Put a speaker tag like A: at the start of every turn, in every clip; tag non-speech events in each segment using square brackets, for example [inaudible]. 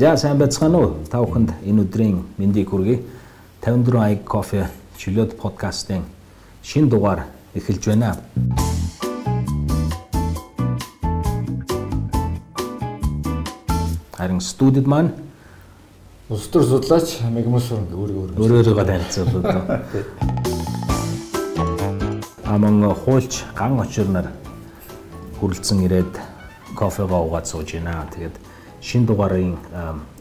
A: За сайн байцгаана уу? Та бүхэнд энэ өдрийн мэндийг хүргэе. 54 ай кофе чөлөөт подкастын шин дугаар эхэлж байна. Харин студид маань
B: Улс төр судлаач Мегмос өөрөө
A: өөрөө өөрийгөө танилцуулдаг. Аман хуульч ган очирнаар хүрэлцэн ирээд кофего уугаад сууж байна. Тэгээд шин дугаарын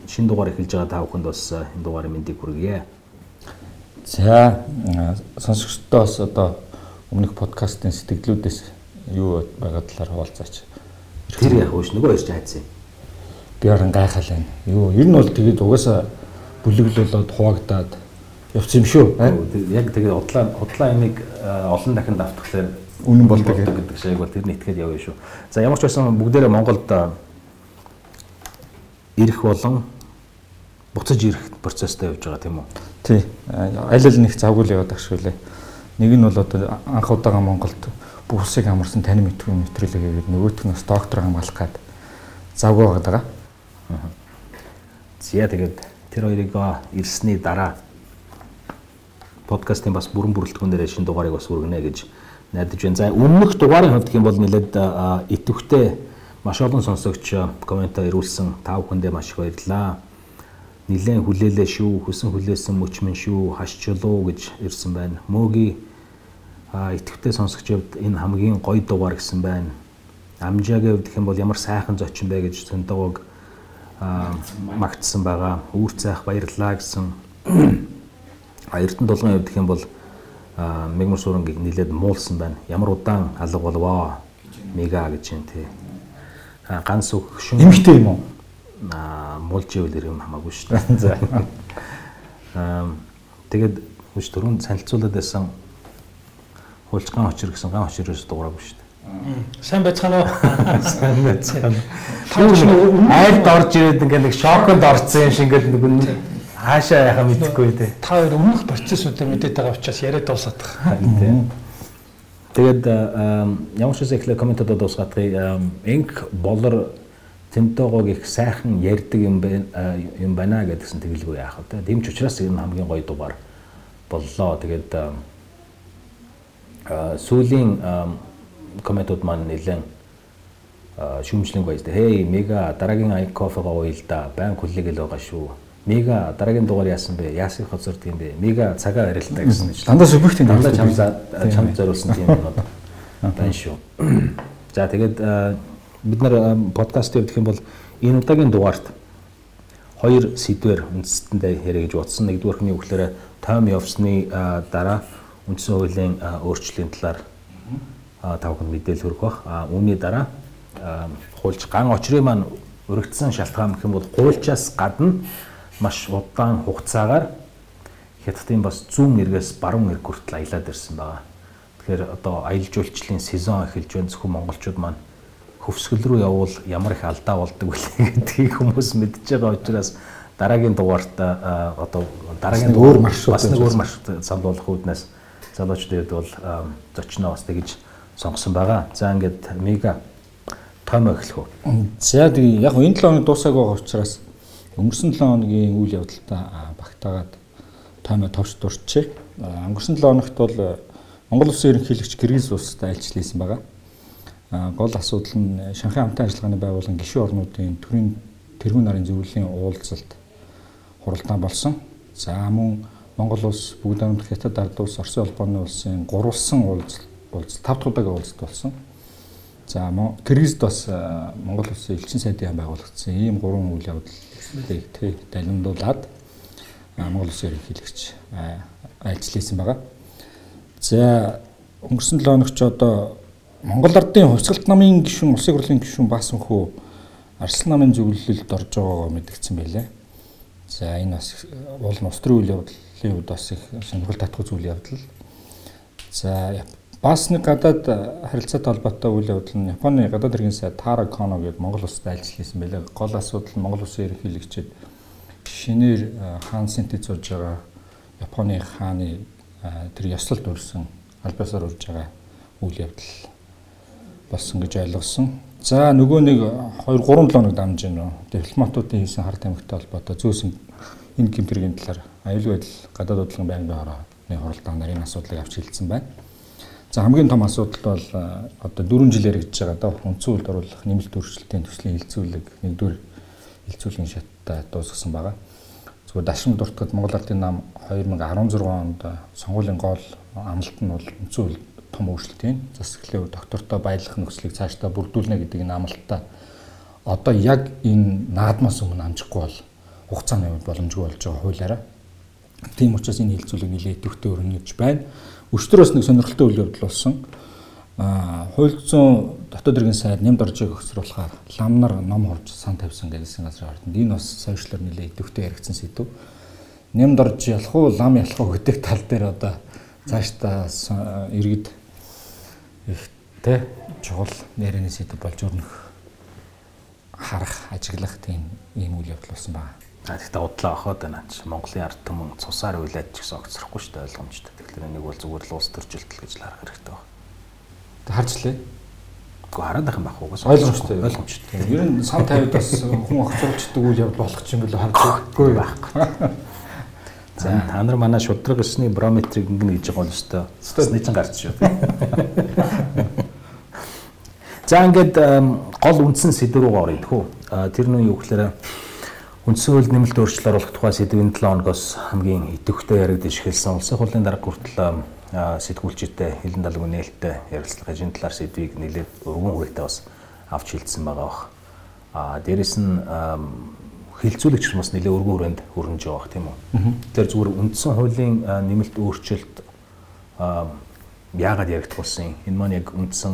A: шин дугаар эхэлж байгаа та бүхэнд бас энэ дугаарын мэндийг хүргье.
B: За сонсогчдоо бас одоо өмнөх подкастын сэтгэлдүүдээс юу байгаа талаар хуваалцаач.
A: Тэр яг ууш нөгөө ирж хайцсан.
B: Би орон гайхал байна. Юу ер нь бол тэгээд угаасаа бүлэглүүлээд хуваагдаад явсан юм шүү.
A: Яг тэгээд удлаа удлаа энийг олон дахин давтахлаар
B: үнэн болдог
A: гэдэг шиг бол тэрний итгэл явна шүү. За ямар ч байсан бүгдээрээ Монголд ирэх болон буцаж ирэх процесстэй явж байгаа тийм үү?
B: Тий. Аль аль нэг завгүй л яваад ах шүү лээ. Нэг нь бол одоо анх удаага Монголд бүсийг амарсан тань мэдгүй нэвтрүүлэг гэдэг нөгөөх нь бас доктор хамгаалах гад завгүй байгаа.
A: Зя тэгээд тэр хоёрыг ирсний дараа подкастын бас бүрэн бүрэлдэхүүн дээр шинэ дугаарыг бас үргэнэ гэж найдаж байна. За өмнөх дугаарын хувьд гэх юм бол нэлээд идэвхтэй маш олон сонсогч комментаа ирүүлсэн та бүхэндээ маш их баярлалаа. Нилээн хүлээлээ шүү, хүсэн хүлээсэн мөчмөн шүү, хашчлуу гэж ирсэн байна. Мөөгийн идэвхтэй сонсогчдод энэ хамгийн гоё дугаар гэсэн байна. Амжаагийн хувьд гэх юм бол ямар сайхан зочин бэ гэж зөндөгөөг магтсан байгаа. Үүр цайх баярлалаа гэсэн. Эрдэнэ долгын хувьд гэх юм бол мегмар сурангийг нилээд муулсан байна. Ямар удаан алга болвоо. Мега гэж юм тий. Ганц үг
B: шүн. Эмхтэй юм уу?
A: Аа муулж ивэл юм хамаагүй шүү дээ. За. Аа тэгээд хүч дөрөв саналцуулаад байсан хуульч ган очир гэсэн ган очироос дуураагүй шүү дээ.
C: Сайн байцгаана уу? [laughs]
A: Сайн байцгаана. Айлд орж ирээд ингээ нэг шоконд орсон юм шиг ингээл нэг хаашаа яхаа мэдэхгүй дээ.
C: Та хоёр өмнөх процессуудыг мэдээд байгаа учраас яриад дуусаад байгаа.
A: Тэгээд ямар ч үсэ ихлэ комментод дуусгахыг инк болор тэмтээгөөг их сайхан ярьдаг юм юм байна гэдгсэн тэгэлгүй яах вэ? Тийм ч учраас энэ хамгийн гоё дугаар боллоо. Тэгээд сүүлийн комментууд маань нэлээд шүүмжлэн баяж. Хей, мега дараагийн ай кофего уйл да. Байн хүлээгэл байгаа шүү Мега дараагийн дугаар яасан бэ? Яасыг хоцорд юм бэ? Мега цагаа арилтаа гэсэн чинь.
B: Дандаа субъектив
A: дандаа чам чам зориулсан тийм юм байна шүү. [clears throat] За тэгээд бид нар подкаст явуулах юм бол энэ удаагийн дугаарт хоёр сэдвэр үндэстэндээ ярих гэж бодсон. Нэгдүгээрх нь юу гэхээр тойм явсны дараа үндсэн хуулийн өөрчлөлийн талаар та бүхэнд мэдээлэл хүргэх бах. Үүний дараа хуульч ган очрын маань өргөцсөн шалтгаан гэх юм бол хуульчаас гадна маш удаан хугацаагаар хятадын бас зүүн эргээс баруун эрг хүртэл аялаад ирсэн байгаа. Тэгэхээр одоо аялал жуулчлалын сезон эхэлж байна. Зөвхөн монголчууд маань хөвсгөл рүү явбал ямар их алдаа болдог вэ [laughs] гэдгийг хүмүүс мэдж байгаа учраас дараагийн дугаарт одоо дараагийн
B: өөр маршрут
A: бас нэг өөр маршрут сануулах үүднээс залуучдад бол зочноо бас тэгж сонгосон байгаа. За ингээд мега томоо эхлэх үү.
B: За тэгээ яг энэ 7 хоног дуусаагүй байгаа учраас Өнгөрсөн 7 хоногийн үйл явдалтай багтаагаад таймаа товч дурчээ. Өнгөрсөн 7 хоногт бол Монгол Улсын ерөнхийлөгч Киргиз улстай альчлсан байгаа. Гол асуудал нь Шанхай хамтын ажиллагааны байгууллагын гишүүн орнуудын төрийн тэргүүн нарын зөвлөлийн уулзалт хуралдаан болсон. За мөн Монгол улс бүгд хамт Хятад ард улс Оросын холбооны улсын гурвалсан уулзалт уулзалт тав дахь удаагийн уулзалт болсон. За Киргизд бас Монгол улсын элчин сайдын байгуулагдсан ийм гурван үйл явдал тий далимдуулаад Монгол Улсын ерөнхийлөгч альчлээсэн байгаа. За өнгөрсөн 7 хоногч одоо Монгол Ардын хувьсгалт намын гишүүн улсын хурлын гишүүн Баасанхүү Арслан намын зөвлөлд орж байгаагаа мэдгдсэн байлээ. За энэ бас уул нь устрын үйл явдлын хувьд бас их сонирхол татах зүйл явдал. За бас нэг гадаад харилцаатай холбоотой үйл явдал нь Японы гадаад хэргийн сайд Тара Коно гэдэг Монгол улсад альчлсан байлаа. Гол асуудал нь Монгол улсын ерөнхийлөгчд шинээр хаан синтэд сууж байгаа Японы хааны тэр ёслолд өрсөн албасаар урж байгаа үйл явдал болсон гэж ойлгосон. За нөгөө нэг 2 3 7 хоног дамж гэнэ. Дипломатуудын хийсэн хар тамхитай холбоотой зөөсөн энэ гэмтэргийн талаар аюулгүй байдал гадаад бодлогын байнгын хорооны хуралдаан нарын асуудлыг авч хэлсэн байна. За хамгийн том асуудал бол одоо 4 жилээр гэж байгаа да үндсэн үйлд оруулах нэмэлт өөрчлөлтийн төслийн хилцүүлэг нэгдүгээр хилцүүлгийн шаттай дуусгасан байгаа. Зүгээр дашин дуртагт Монгол Ардын нам 2016 онд сонгуулийн гол амлалт нь бол үндсэн үйлд том өөрчлөлтийн засаглалын доктортой баялах нөхцөлийг цаашдаа бүрдүүлнэ гэдэг энэ амлалтаа одоо яг энэ наадмаас өмнө амжихгүй бол хугацааны хувьд боломжгүй болж байгаа хуулиараа. Тийм учраас энэ хилцүүлэг нэлээд төвхтэй өрнөж байна. Өчтөрөөс нэг сонирхолтой үйл явдал болсон. Аа хууль зүйн дотоод иргэн сайд нямд оржийг өгсруулахаар лам нар ном хурж сан тавьсан гэсэн газрын ордонд энэ бас сошиалор нэлээд төвхтэй яригдсан сэдв. Нямд орж ялах уу лам ялах уу гэдэг тал дээр одоо цаашдаа иргэд ихтэй чухал нэрний сэдв болж өрнөх харах, ажиглах тийм ийм үйл явдал болсон байна.
A: А тэгтээ удлаа ахаад байна ч Монголын ард түмэн цусаар уйлаад ч гэсэн огцрохгүй шүү дээ ойлгомжтой. Тэгэхээр нэг бол зүгээр л уус төржилтөл гэж л харах хэрэгтэй байна.
B: Тэг харжлаа.
A: Гэхдээ хараад байх юм байх уу?
B: Ойлгомжтой. Ойлгомжтой. Ер нь сан тавьд бас хүн огцруулждаг үйл явдал болох юм бол харахгүй байхгүй.
A: За та нар манай шудраг өсний барометрийг ингэнэ гэж байгаа бол өстой. Өстой чинь гарч шүү. За ингээд гол үндсэн сэдв рүү оръё тхүү. Тэр нь юу гэхээр үндсэн хууль нэмэлт өөрчлөлт оруулах тухай сэдвийн 7 хоногоос хамгийн идэвхтэй яригдж эхэлсэн. Улсын хурлын дарга хүртэл сэтгүүлчтэй хилэн далгүй нээлттэй ярилцлага энэ талаар сэдвийг нэлээд өргөн хүрээтэй бас авч хэлсэн байгаа бах. А дээрэс нь хилцүүлэгч хүмүүс нэлээ өргөн хүрээнд хөрнөж байгаа бах тийм үү. Тэгэхээр зүгээр үндсэн хуулийн нэмэлт өөрчлөлт яагаад яригдах болсон юм? Энэ маань яг үндсэн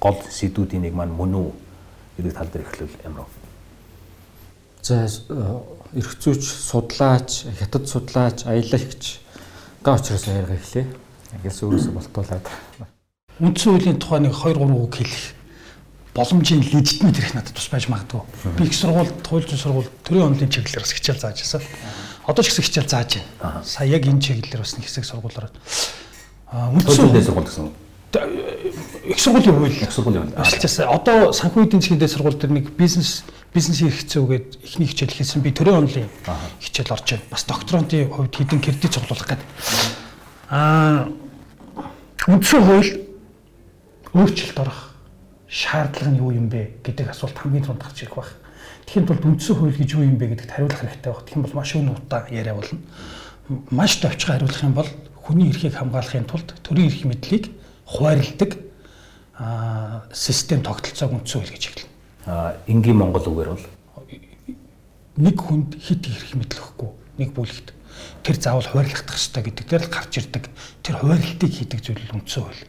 A: гол сэдвүүдийн нэг маань мөн үү гэдэг тал дээр эхлүүл ямар вэ?
B: За эрх зүйч, судлаач, хятад судлаач, аялагч га учраас яриага эхлэе. Яс өөрөөсөө болтуулаад.
C: Үндсэн хуулийн тухай нэг 2 3 үг хэлэх боломжийн легитимит ирэх надад тус байж магадгүй. Би их сургуульд, хууль зүйн сургууль төрийн онлын чиглэлээр бас хичээл зааж байсан. Одоо ч гэсэн хичээл зааж байна. Сая яг энэ чиглэлээр бас нэг хэсэг сургуулиар.
A: Аа үндсэн хуулийн сургууль гэсэн.
C: Их сургуулийн хууль.
A: Их сургуулийн хууль.
C: Ажиллаж байсан. Одоо санхүү эдийн засгийн дэд сургууль дээр нэг бизнес бизнесийн хэрэгцээгээд ихний хичээл хийсэн би төрийн онлын хичээл орж байна. Бас докторантын хувьд хэдэн кредит цуглуулах гэдэг. Аа үндсэн хууль өөрчлөлт орох шаардлага нь юу юм бэ гэдэг асуулт хамгийн түрүүнд гарч ирэх байх. Тэгхийн тулд үндсэн хууль гэж юу юм бэ гэдэгт хариулах хэрэгтэй байх. Тэгэх юм бол маш өнө утаа яриа болно. Маш товчхон хариулах юм бол хүний эрхийг хамгаалахын тулд төрийн эрх мэдлийг хуваарилдаг систем тогтолцоог үндсэн хууль гэж хэлнэ.
A: Энгийн монгол үгээр бол
C: нэг хүнд хит эрх мэдэл өгөхгүй нэг бүлэгт тэр заавал хуваарлагдах ёстой гэдэг дээр л гарч ирдэг тэр хуваарлтыг хийдэг зүйл үндсэн хууль.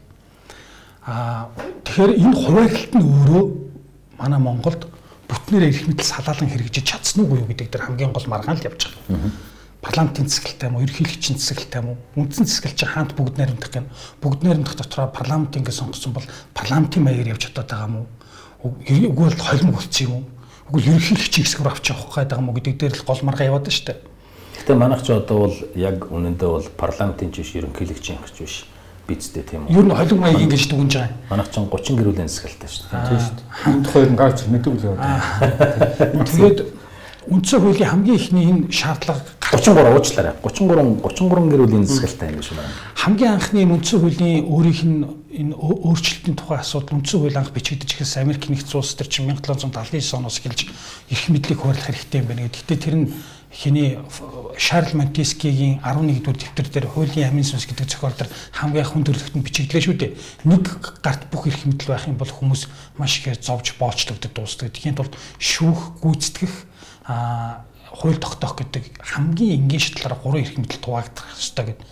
C: Аа тэгэхээр энэ хуваарлт нь өөрөө манай Монголд бүтнээр эрх мэдэл салаалan хэрэгжиж чадсан уу гэдэг дээр хамгийн гол маргаан л явж байгаа. Парламентын засаглалтай юм уу, ерөнхийлөгчийн засаглалтай юм уу? Үндсэн чинь хаант бүгд найрамдах гэн. Бүгд найрамдах дотроо парламент ингэ сонгосон бол парламентын маягаар явж чадаад байгаа юм уу? Үгүй бол холимог болчих юм уу? Үгүй ерөнхийлөгчийн хэсгээр авч явах гээд байгаа юм уу гэдэг дээр л гол маргаа яваад шүү дээ.
A: Гэтэ манайх ч одоо бол яг үнэндээ бол парламентын ч биш ерөнхийлөгчийн ч биш бидтэй тийм үү.
C: Ер нь холимог маяг ингэж дүгнж байгаа.
A: Манайх ч 30 гэрүүлийн засаглалтай шүү дээ.
B: Тийм шүү дээ. Хамт хоёр нь гавч мэдэг л яваад.
C: Тэгээд үндсэн хуулийн хамгийн ихний энэ шаардлага
A: 33 уучлаарай. 33 33 гэрүүлийн засаглалтай юм шүү дээ.
C: Хамгийн анхны үндсэн хуулийн өөрийнх нь энэ өөрчлөлтийн тухай асуудал үндсэн хууль анх бичигдэж ихээс Америк нэгдсэн улс төр чинь 1779 оноос эхэлж эрх мэдлийг хуваарлах хэрэгтэй юм байна. Гэхдээ тэр нь хиний Шарл Монтескигийн 11-р дэвтэр дээр хуулийн амин сүнс гэдэг зохиол дээр хамгийн хүн төрөлхтөнд бичигдлээ шүү дээ. Нэг гарт бүх эрх мэдэл байх юм бол хүмүүс маш ихээр зовж боолчлогддог дуустдаг. Тэгэхийн тулд шүүх, гүйцэтгэх а хууль тогтоох гэдэг хамгийн энгийн шатлаараа гурван эрх мэдэл хуваагдах хэрэгтэй гэдэг.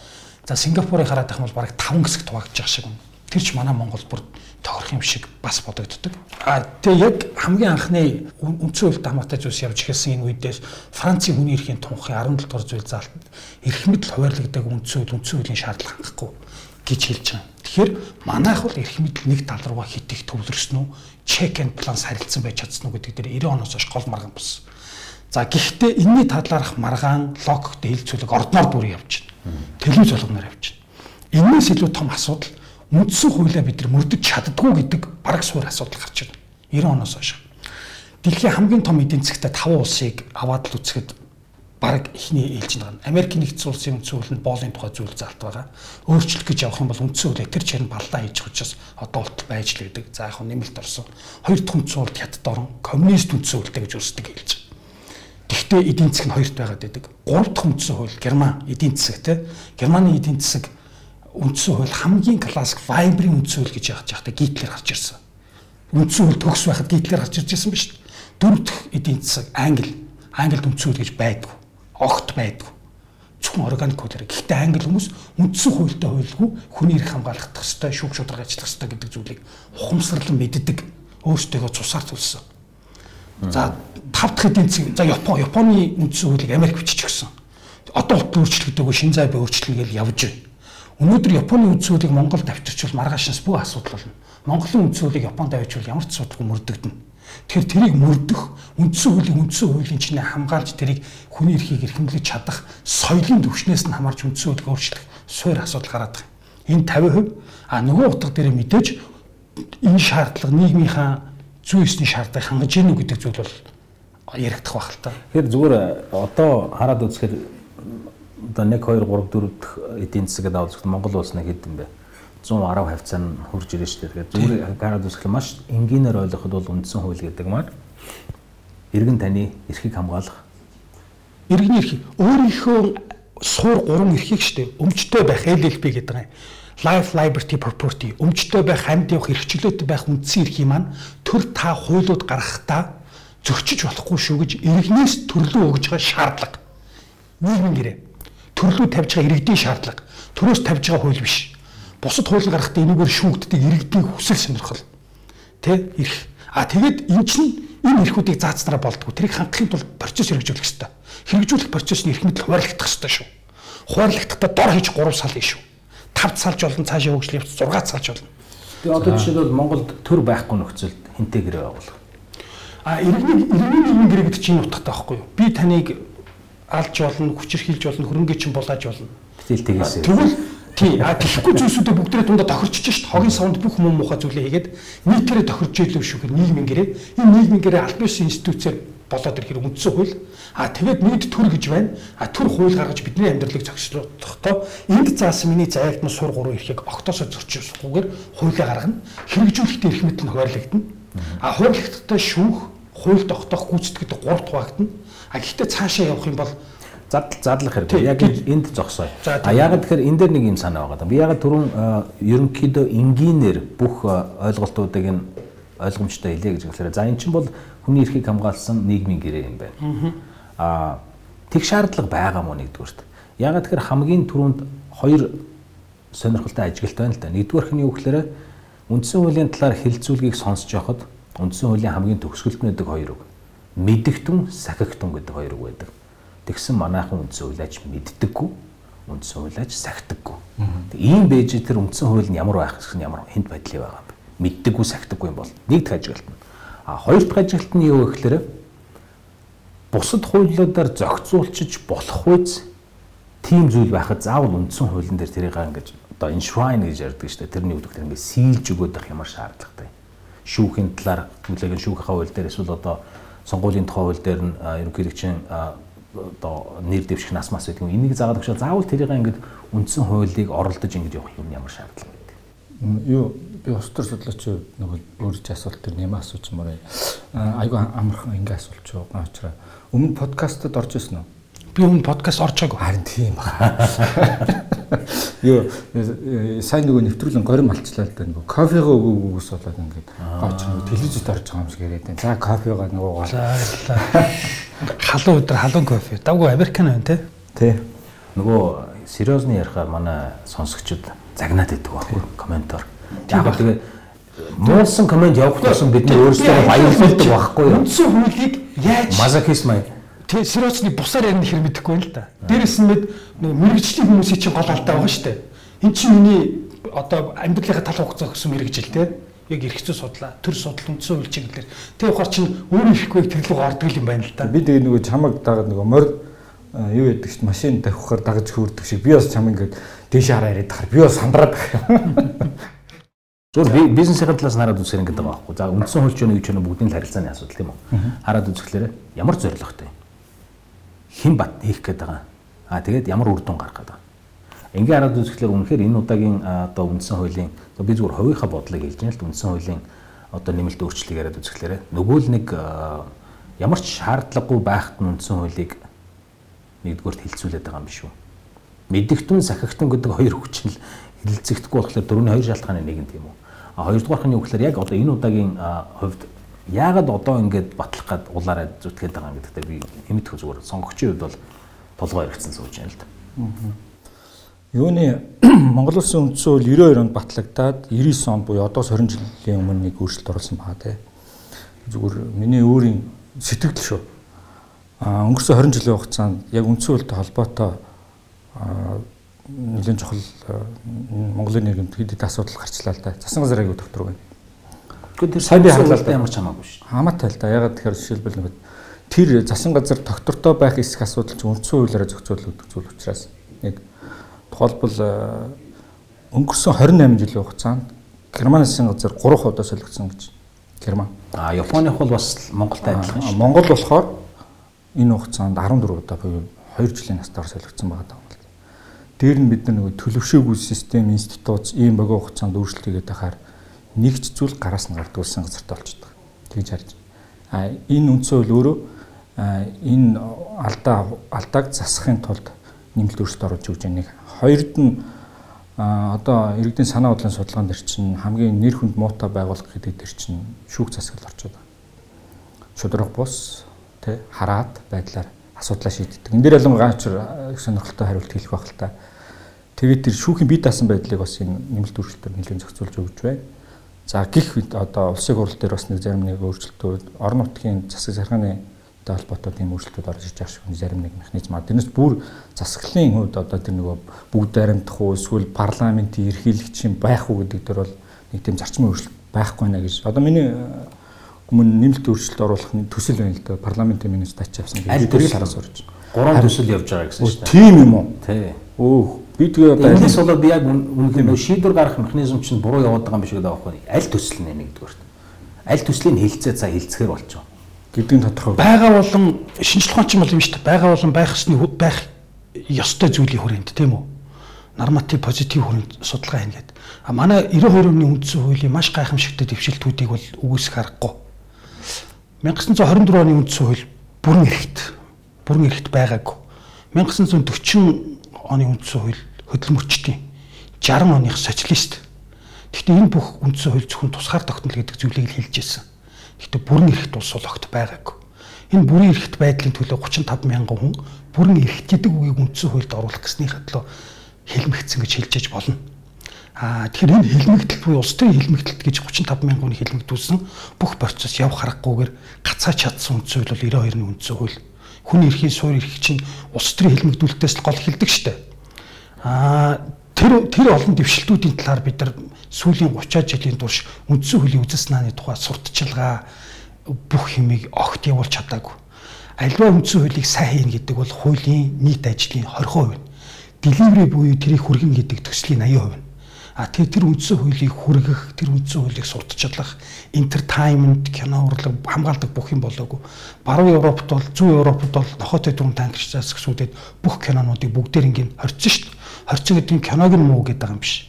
C: За Сингапурыг хараад бол бараг 5 хэсэг байгаа шиг байна. Тэр ч манай Монгол бүр тохирох юм шиг бас бодогддог. А тэгээ яг хамгийн анхны үндсэн хууль хамаатай зүйлс явж эхэлсэн энэ үедээс Францын хүний эрхийн тунхын 17 дугаар зүйл заалтанд эрх мэдэл хуваарлагддаг үндсэн хууль үндсэн хуулийн шаардлага хангахгүй гэж хэлж байгаа. Тэгэхээр манайх бол эрх мэдэл нэг тал руугаа хит их төвлөрсөн үү, check and balance харилцсан байж чадсан уу гэдэг дээр 90 оноос хойш гол маргаан болсон. За гэхдээ энэний талаарх маргаан логиктэй хилцүүлэг ордноор бүр явж байна. Телевиз болгоноор явж байна. Энээс илүү том асуудал үндсэн хуулиа бид нар мөрдөж чаддгүй гэдэг бараг суур асуудал гарч ирнэ. 90 оноос хойш. Дэлхийн хамгийн том эдийн засгтай 5 улсыг аваад л үзэхэд баг ихний ээлж байгаа. Америкийн нэгдсэн улсын үндсэн хуулинд боолын тухай зүйл залт байгаа. Өөрчлөлт гэж явах юм бол үндсэн хууль тэр чарын баллаа хийж учраас одоо болтол байж л байдаг. За яг нэмэлт орсон. Хоёр дахь үндсэн хууль хятад орон коммунист үндсэн хуультай гэж үздэг хэлж. Гэхдээ эдийн засаг нь хоёрт байгаад байдаг. Гурав дахь үндсэн хууль Герман эдийн засаг те. Германы эдийн засаг үндсэн хууль хамгийн классик Вайбрийн үндсэн хууль гэж яах жахтай Гитлер гарч ирсэн. Үндсэн хууль төгс байхад Гитлер гарч ирж байсан ба шүү дээ. Дөрөв дэх эдийн засаг Англи. Англид үндсэн хууль гэж байдгүй. Огт байдгүй. Зөвхөн органик хуулиар. Гэхдээ англи хүмүүс үндсэн хуультай хуйлгүй хүний эрх хамгаалах ёстой, шүүх шударга ажиллах ёстой гэдэг зүйлийг ухамсарлан мэддэг. Өөрсдөө цусаар төлсөн. За тав дахь эдийн засаг за Япон Японы үндсэн хуулийг Америк бичиж өгсөн. Одоо хот өөрчлөгдөөгүй шин зай бай өөрчлөлт гэж явж байна. Өнөөдөр Японы үндсэн хуулийг Монголд авчирчвал маргаашнаас бүх асуудал болно. Монголын үндсэн хуулийг Японд авчирвал ямар ч асуудалгүй мөрдөгдөнө. Тэгэхээр тэрийг мөрдөх үндсэн хуулийн үндсэн хуулийн чинээ хамгаалж тэрийг хүний эрхийг эрхэмлэж чадах соёлын төвшнээс нь хамаарч үндсэн хуулийг өөрчлөх суур асуудал гараад байгаа. Энэ 50% а нөгөө утга дээр мэдээж энэ шаардлага нийгмийнхаа зүй ёсны шаардлагыг хангаж гинүү гэдэг зүйл бол яригдах байх л та.
A: Тэгэхээр зүгээр одоо хараад үзэхээр одоо 1 2 3 4 дэх эдийн засгийг давуулж Монгол улс нэг хэдэн бэ? 110 хавцаа нь хурж ирж штэ. Тэгэхээр зүгээр гараад үзэхлээр маш энгийнээр ойлгоход бол үндсэн хууль гэдэг маань иргэн таны эрхийг хамгаалах
C: иргэний эрхийг өөрийнхөө суур гурван эрхийг штэ өмчтөй байх LLP гэдэг юм. Life Liberty Property. Өмчтөй байх амьд явах эрхчлөөтэй байх үндсэн эрхийг маань төр та хуулиуд гаргахдаа зөрчиж болохгүй шүү гэж иргэнээс төрлөө өгж байгаа шаардлага. Нийгмийн гэрээ. Төрлөө тавьж байгаа иргэдийн шаардлага. Төрөөс тавьж байгаа хууль биш. Бусад хууль гаргахдаа энэгээр шүүгддэг иргэдийн хүсэл сонирхол. Тэ? Ирэх. А тэгээд эн чинь энэ эрхүүдийг заацнараа болдгоо. Тэрийг хангахын тулд процесс хэрэгжүүлэх хэрэгтэй хэрэгжүүлэх процесс нь эрх мэдэл хуваарлагдах хэрэгтэй шүү. Хуваарлагдахтаа дор хийж 3 сал ий шүү 5 салж болно цаашаа хөгжил явц 6 салж болно
A: тэгээ одоо жишээлбэл Монголд төр байхгүй нөхцөлд хинтээ гэрээ байгуулах
C: а иргэний иргэний нийгмийн гэрээ гэдэг чинь утгатай байхгүй юу би таныг алж болно хүчирхийлж болно хөрөнгө чинь булааж болно
A: тэгэл тэгээс
C: тэгвэл Тий. А тэгэхгүй зүйлсүүдээ бүгдээ тундаа тохирчиж шít. Хогийн савнд бүх муу муухай зүйлээ хийгээд нийтээрээ тохирж ийлв шүү гэх нийгмийн гэрээ. Энэ нийгмийн гэрээ аль бишийн институцээр болоод ирэхээр үндсэн хууль. А тэгээд нийт төр гэж байна. А төр хууль гаргаж бидний амьдралыг зохицуулахдаа энд заасан миний зайлтны сур гурван эрхийг огтосоо зөрчилсөхгүйгээр хуулиа гаргана. Хэрэгжүүлэхдээ эрх мэдэл нь хуваарлагдана. А хуулигттай шүүх, хууль тогтоох гүйцэтгэдэг гурав хуваагдана. А гэхдээ цаашаа явах юм бол
A: задал задлах хэрэг. Яг энд зогсоё. А яг тэгэхээр энэ дээр нэг юм санаа байгаа. Би яг түрүүн ерөнхийдөө энгийнээр бүх ойлголтуудыг нь ойлгомжтой хэлье гэж хэлэхээр за эн чинь бол хүний эрхийг хамгаалсан нийгмийн гэрээ юм байна. А тэг шаардлага байгаа мó нэгдүгürt. Яг тэгэхээр хамгийн түрүүнд хоёр сонирхолтой ажиглалт байна л да. Нэгдүгээрх нь юу гэхээр үндсэн хуулийн талаар хэлэлцүүлгийг сонсож явахад үндсэн хуулийн хамгийн төгсгөлтнөдөг хоёр үг. Мэдэгтэн, сахигтэн гэдэг хоёр үг байдаг. Тэгсэн манайхан үндсэн хуулиач мэддэггүй, үндсэн хуулиач сахидаггүй. Ийм байж тэр үндсэн хууль нь ямар байх гэсэн ямар хэнд байдлын байгаа? Мэддэггүй, сахидаггүй юм бол нэг дахь ажиглалт нь. А хоёр дахь ажиглалт нь юу вэ гэхээр бусад хуулиудаар зохицуулчиж болох үз тийм зүйл байхад заавал үндсэн хуулийн дээр тэрийг ингэж одоо enshrine гэж ярьдаг шүү дээ. Тэрний үгдэх тэр ингээд сийлж өгöd байх ямар шаардлагатай. Шүүхийн талаар хүлээгэн шүүхийн хууль дээр эсвэл одоо сонгуулийн тухай хууль дээр нь ерөнхийлөгчийн одоо нэр дэвших нас мас гэдэг юм. Энийг заагаад өгчөө заавал тэрийг ингээд үндсэн хуулийг оролдож ингэж явах юм ямар шаардлага байдаг.
B: Юу би устдар судлаач нөгөө өөрч асуулт төр нэм асуучмаар айгу амархан ингээ асуулч байгаа учраас өмнө подкастад орж ирсэн үү?
C: Би өмнө подкаст орчоогүй.
B: Харин тийм байна. Юу сайн нөгөө нэвтрүүлэн горим алчлаа л да нөгөө кофегаа өгөөгөөс болоод ингээд гооч нөгөө телевизэд орж байгаа юм шиг яриад байна. За кофегаа нөгөө.
C: За халуун өдөр халуун кофе. Давгүй американо байна те.
A: Тий. Нөгөө сериозны ярихаар манай сонсогчид загнаад байдаг байхгүй комментор. Яг тэгээ муусан коммент явах тусам бид нар өөрсдөө баярлуулдаг байхгүй юу?
C: Үндсэн хуулийг яаж
A: мазохизм аа
C: Тэ сериосны бусаар ярих хэр мэдэхгүй юм л да. Дээрээс нь мэрэгжлийн хүмүүсийн чинь гол алдаа байгаа шүү дээ. Эн чинь миний одоо амьдралынхаа тал хугацаа өгсөн мэрэгжил те яг эргэцүү судлаа, төр судал үндсэн үйл чиглэлээр. Тэгээ ухаар чинь өөрөө ирэхгүй тэр луг ордог юм байна л да.
B: Би тэгээ нөгөө чамаг дагаад нөгөө морь юу яадаг чинь машин тавихаар дагаж хөөрдөг шиг би бас чам ингээд дээш хараа яриад тахаар би бас сандраад
A: Зөвхөн бизнесийн талаас нь хараад үзэх гэдэг байгаа байхгүй. За үндсэн хөлч өнө гэж өнө бүгдийн харилцааны асуудал тийм үү? Хараад үзэхлээр ямар зорилготой хэн бат хийх гээд байгаа. Аа тэгээд ямар үр дүн гаргах гээд байгаа. Ингээ хараад үзэхлээр үнэхээр энэ удаагийн одоо үндсэн хуулийн би зүгээр хувийнхаа бодлыг хэлж байна л үндсэн хуулийн одоо нэмэлт өөрчлөлийг яриад үзэхлээр нөгөө л нэг ямар ч шаардлагагүй байхад нь үндсэн хуулийг нэгдүгээрт хилцүүлээд байгаа юм биш үү? Мэдэгтэн сахигтэн гэдэг хоёр хүчин л хилцэгдэхгүй болохоор дөрөвний хоёр шалтгааны нэг нь тийм үү? А хоёрдугаарх нь юу гэхээр яг одоо энэ удаагийн хувьд яагаад одоо ингэж батлах гад улаараа зүтгээд байгаа юм гэдэгтээ би хэмэтгэх зүгээр сонгогчийн хувьд бол толгой хэрэгцсэн сууж байна л да.
B: Юуны [clears throat] Монгол улсын үндсэн хууль 92 онд батлагдаад 99 онд буюу одоос 20 жилийн өмнө нэг өөрчлөлт оруулсан байгаа те. Зүгээр миний өөрийн сэтгэл шүү. А өнгөрсөн 20 жилийн хугацаанд яг үндсэн хуультай холбоотой нэгэн чухал Монголын нийгэмд хэд хэд асуудал гарчлаа л да. Засан газар аягүй докторгүй байна.
A: Гэхдээ тэр сайн харлаа ямар ч хамаагүй шүү.
B: Хамаатай л да. Ягаад тэгэхээр жишээлбэл нэг тэр засан газар доктортой байх эсэх асуудал чинь үндсэн хуулиараа зохицуулагддаг зүйл учраас нэг тухайлбал өнгөрсөн 28 жилийн хугацаанд Германы засгийн газар 3 удаа солигдсон гэж Герман.
A: А Японых бол бас Монголтай адилхан
B: шүү. Монгол болохоор энэ хугацаанд 14 удаа буюу 2 жилийн настаар солигдсон байгаа даа. Дээр нь бид нар нэг төлөвшөөгүй систем институт ийм богино хугацаанд өөрчлөлт хийгээд байхаар нэгч зүйл гараас нь гардаг улсын газарт болчихдог. Тэгж харж. А энэ үндсөө л өөрөө энэ алдаа алдааг засахын тулд нэмэлт өөрчлөлт оруулж өгч байгаа нэг хоёрд нь одоо иргэдийн санаа бодлын судалгаан дээр чинь хамгийн нэр хүнд муутай байгуулах гэдэг дээр чинь шүүх засаглал орчод байгаа. Шудраг бус тэ хараад байдлаар асуудлаа шийддэг. Энд дээр ялангуяа сонирхолтой хариулт хэлэх байх л та. Тэгээд тэр шүүхийн бие даасан байдлыг бас энэ нэмэлт өөрчлөлтөөр нэлээд зохицуулж өгч байна. За гих одоо улсын хурал дээр бас нэг зарим нэг өөрчлөлтүүд орон нутгийн засаг захиргааны холбоотой тийм өөрчлөлтүүд орж иж байгаа шиг зарим нэг механизм аа. Тэрнээс бүр засаглалын хувьд одоо тэр нөгөө бүгд баримтах уу эсвэл парламентын ерхийлэгч юм байх уу гэдэг дээр бол нэг тийм зарчмын өөрчлөлт байхгүй нэ гэж. Одоо миний өмнө нэмэлт өөрчлөлт оруулах төсөл байна л да. Парламентын минут тач авсан
A: гэдэг. Тэрийг хараас урж. Гурван төсөл явж байгаа гэсэн
B: чинь. Тийм юм уу?
A: Тий.
B: Өөх би тэгээ
A: одоо энэс болоод би яг үнэхээр шийдвэр гаргах механизм чинь буруу яваад байгаа юм шиг байгаа байхгүй. Аль төсөл нэ нэгдүгээр. Аль төслийн хилцээ цаа хилцэхэр болчихоо.
B: Гэдгийг тодорхой.
C: Бага болон шинжлэх ухаанч юм юм шүү дээ. Бага болон байх ёсны байх ёстой зүйлийн хүрээнд тийм үү? Норматив позитив хүрээнд судалгаа хийнэ гэдэг. А манай 92 оны үндсэн хуулийн маш гайхамшигтай дэвшилтүүдийг бол үгүйсэх аргагүй 1924 оны үндсэн хууль бүрэн эрхт бүрэн эрхт байгаагүй. 1940 оны үндсэн хууль хөдөлмөрчдийн 60 оных социалист. Гэхдээ энэ бүх үндсэн хууль зөвхөн тусгаар тогтнол гэдэг зүйлийг л хэлж ирсэн. Гэхдээ бүрэн эрхт улс ологт байгаагүй. Энэ бүрэн эрхт байдлын төлөө 35 мянган хүн бүрэн эрхт гэдэг үгийг үндсэн хуульд оруулах гэснийхээ төлөө хэлмэгцсэн гэж хэлж аж болно. Аа тэгэхээр энэ хилмигдэл буюу улс төрийн хилмигдэлт гэж 35 мянган хүн хилмигдүүлсэн бүх процесс явах харахгүйгээр гацаа чадсан үндсэн хууль бол 92-ны үндсэн хууль. Хүний эрхийн суурь эрх чинь улс төрийн хилмигдүүлэлтээс л гол эхэлдэг штэ. Аа тэр тэр олон дэвшилтүүдийн талаар бид нар сүүлийн 30 жилийн турш үндсэн хуулийн үзэл санааны тухай сурталчилгаа бүх хэмийг огт явуулж чадаагүй. Альва үндсэн хуулийг сайн хийнэ гэдэг бол хуулийн нийт ажлын 20% нь. Delivery буюу тэрийг хүргэн гэдэг төслийн 80% нь А тэгээ тэр үндсэн хуулийг хүргэх, тэр үндсэн хуулийг сурталчлах, entertainment, кино урлаг хамгаалдаг бүх юм болоогүй. Баруун Европт бол, зүүн Европт бол нохотой дүрм танкерч засгсүүдэд бүх кинонуудыг бүгдээр ингээд хорцсон шүү дээ. Хорцсон гэдэг нь киног нь муу гэдэг юм биш.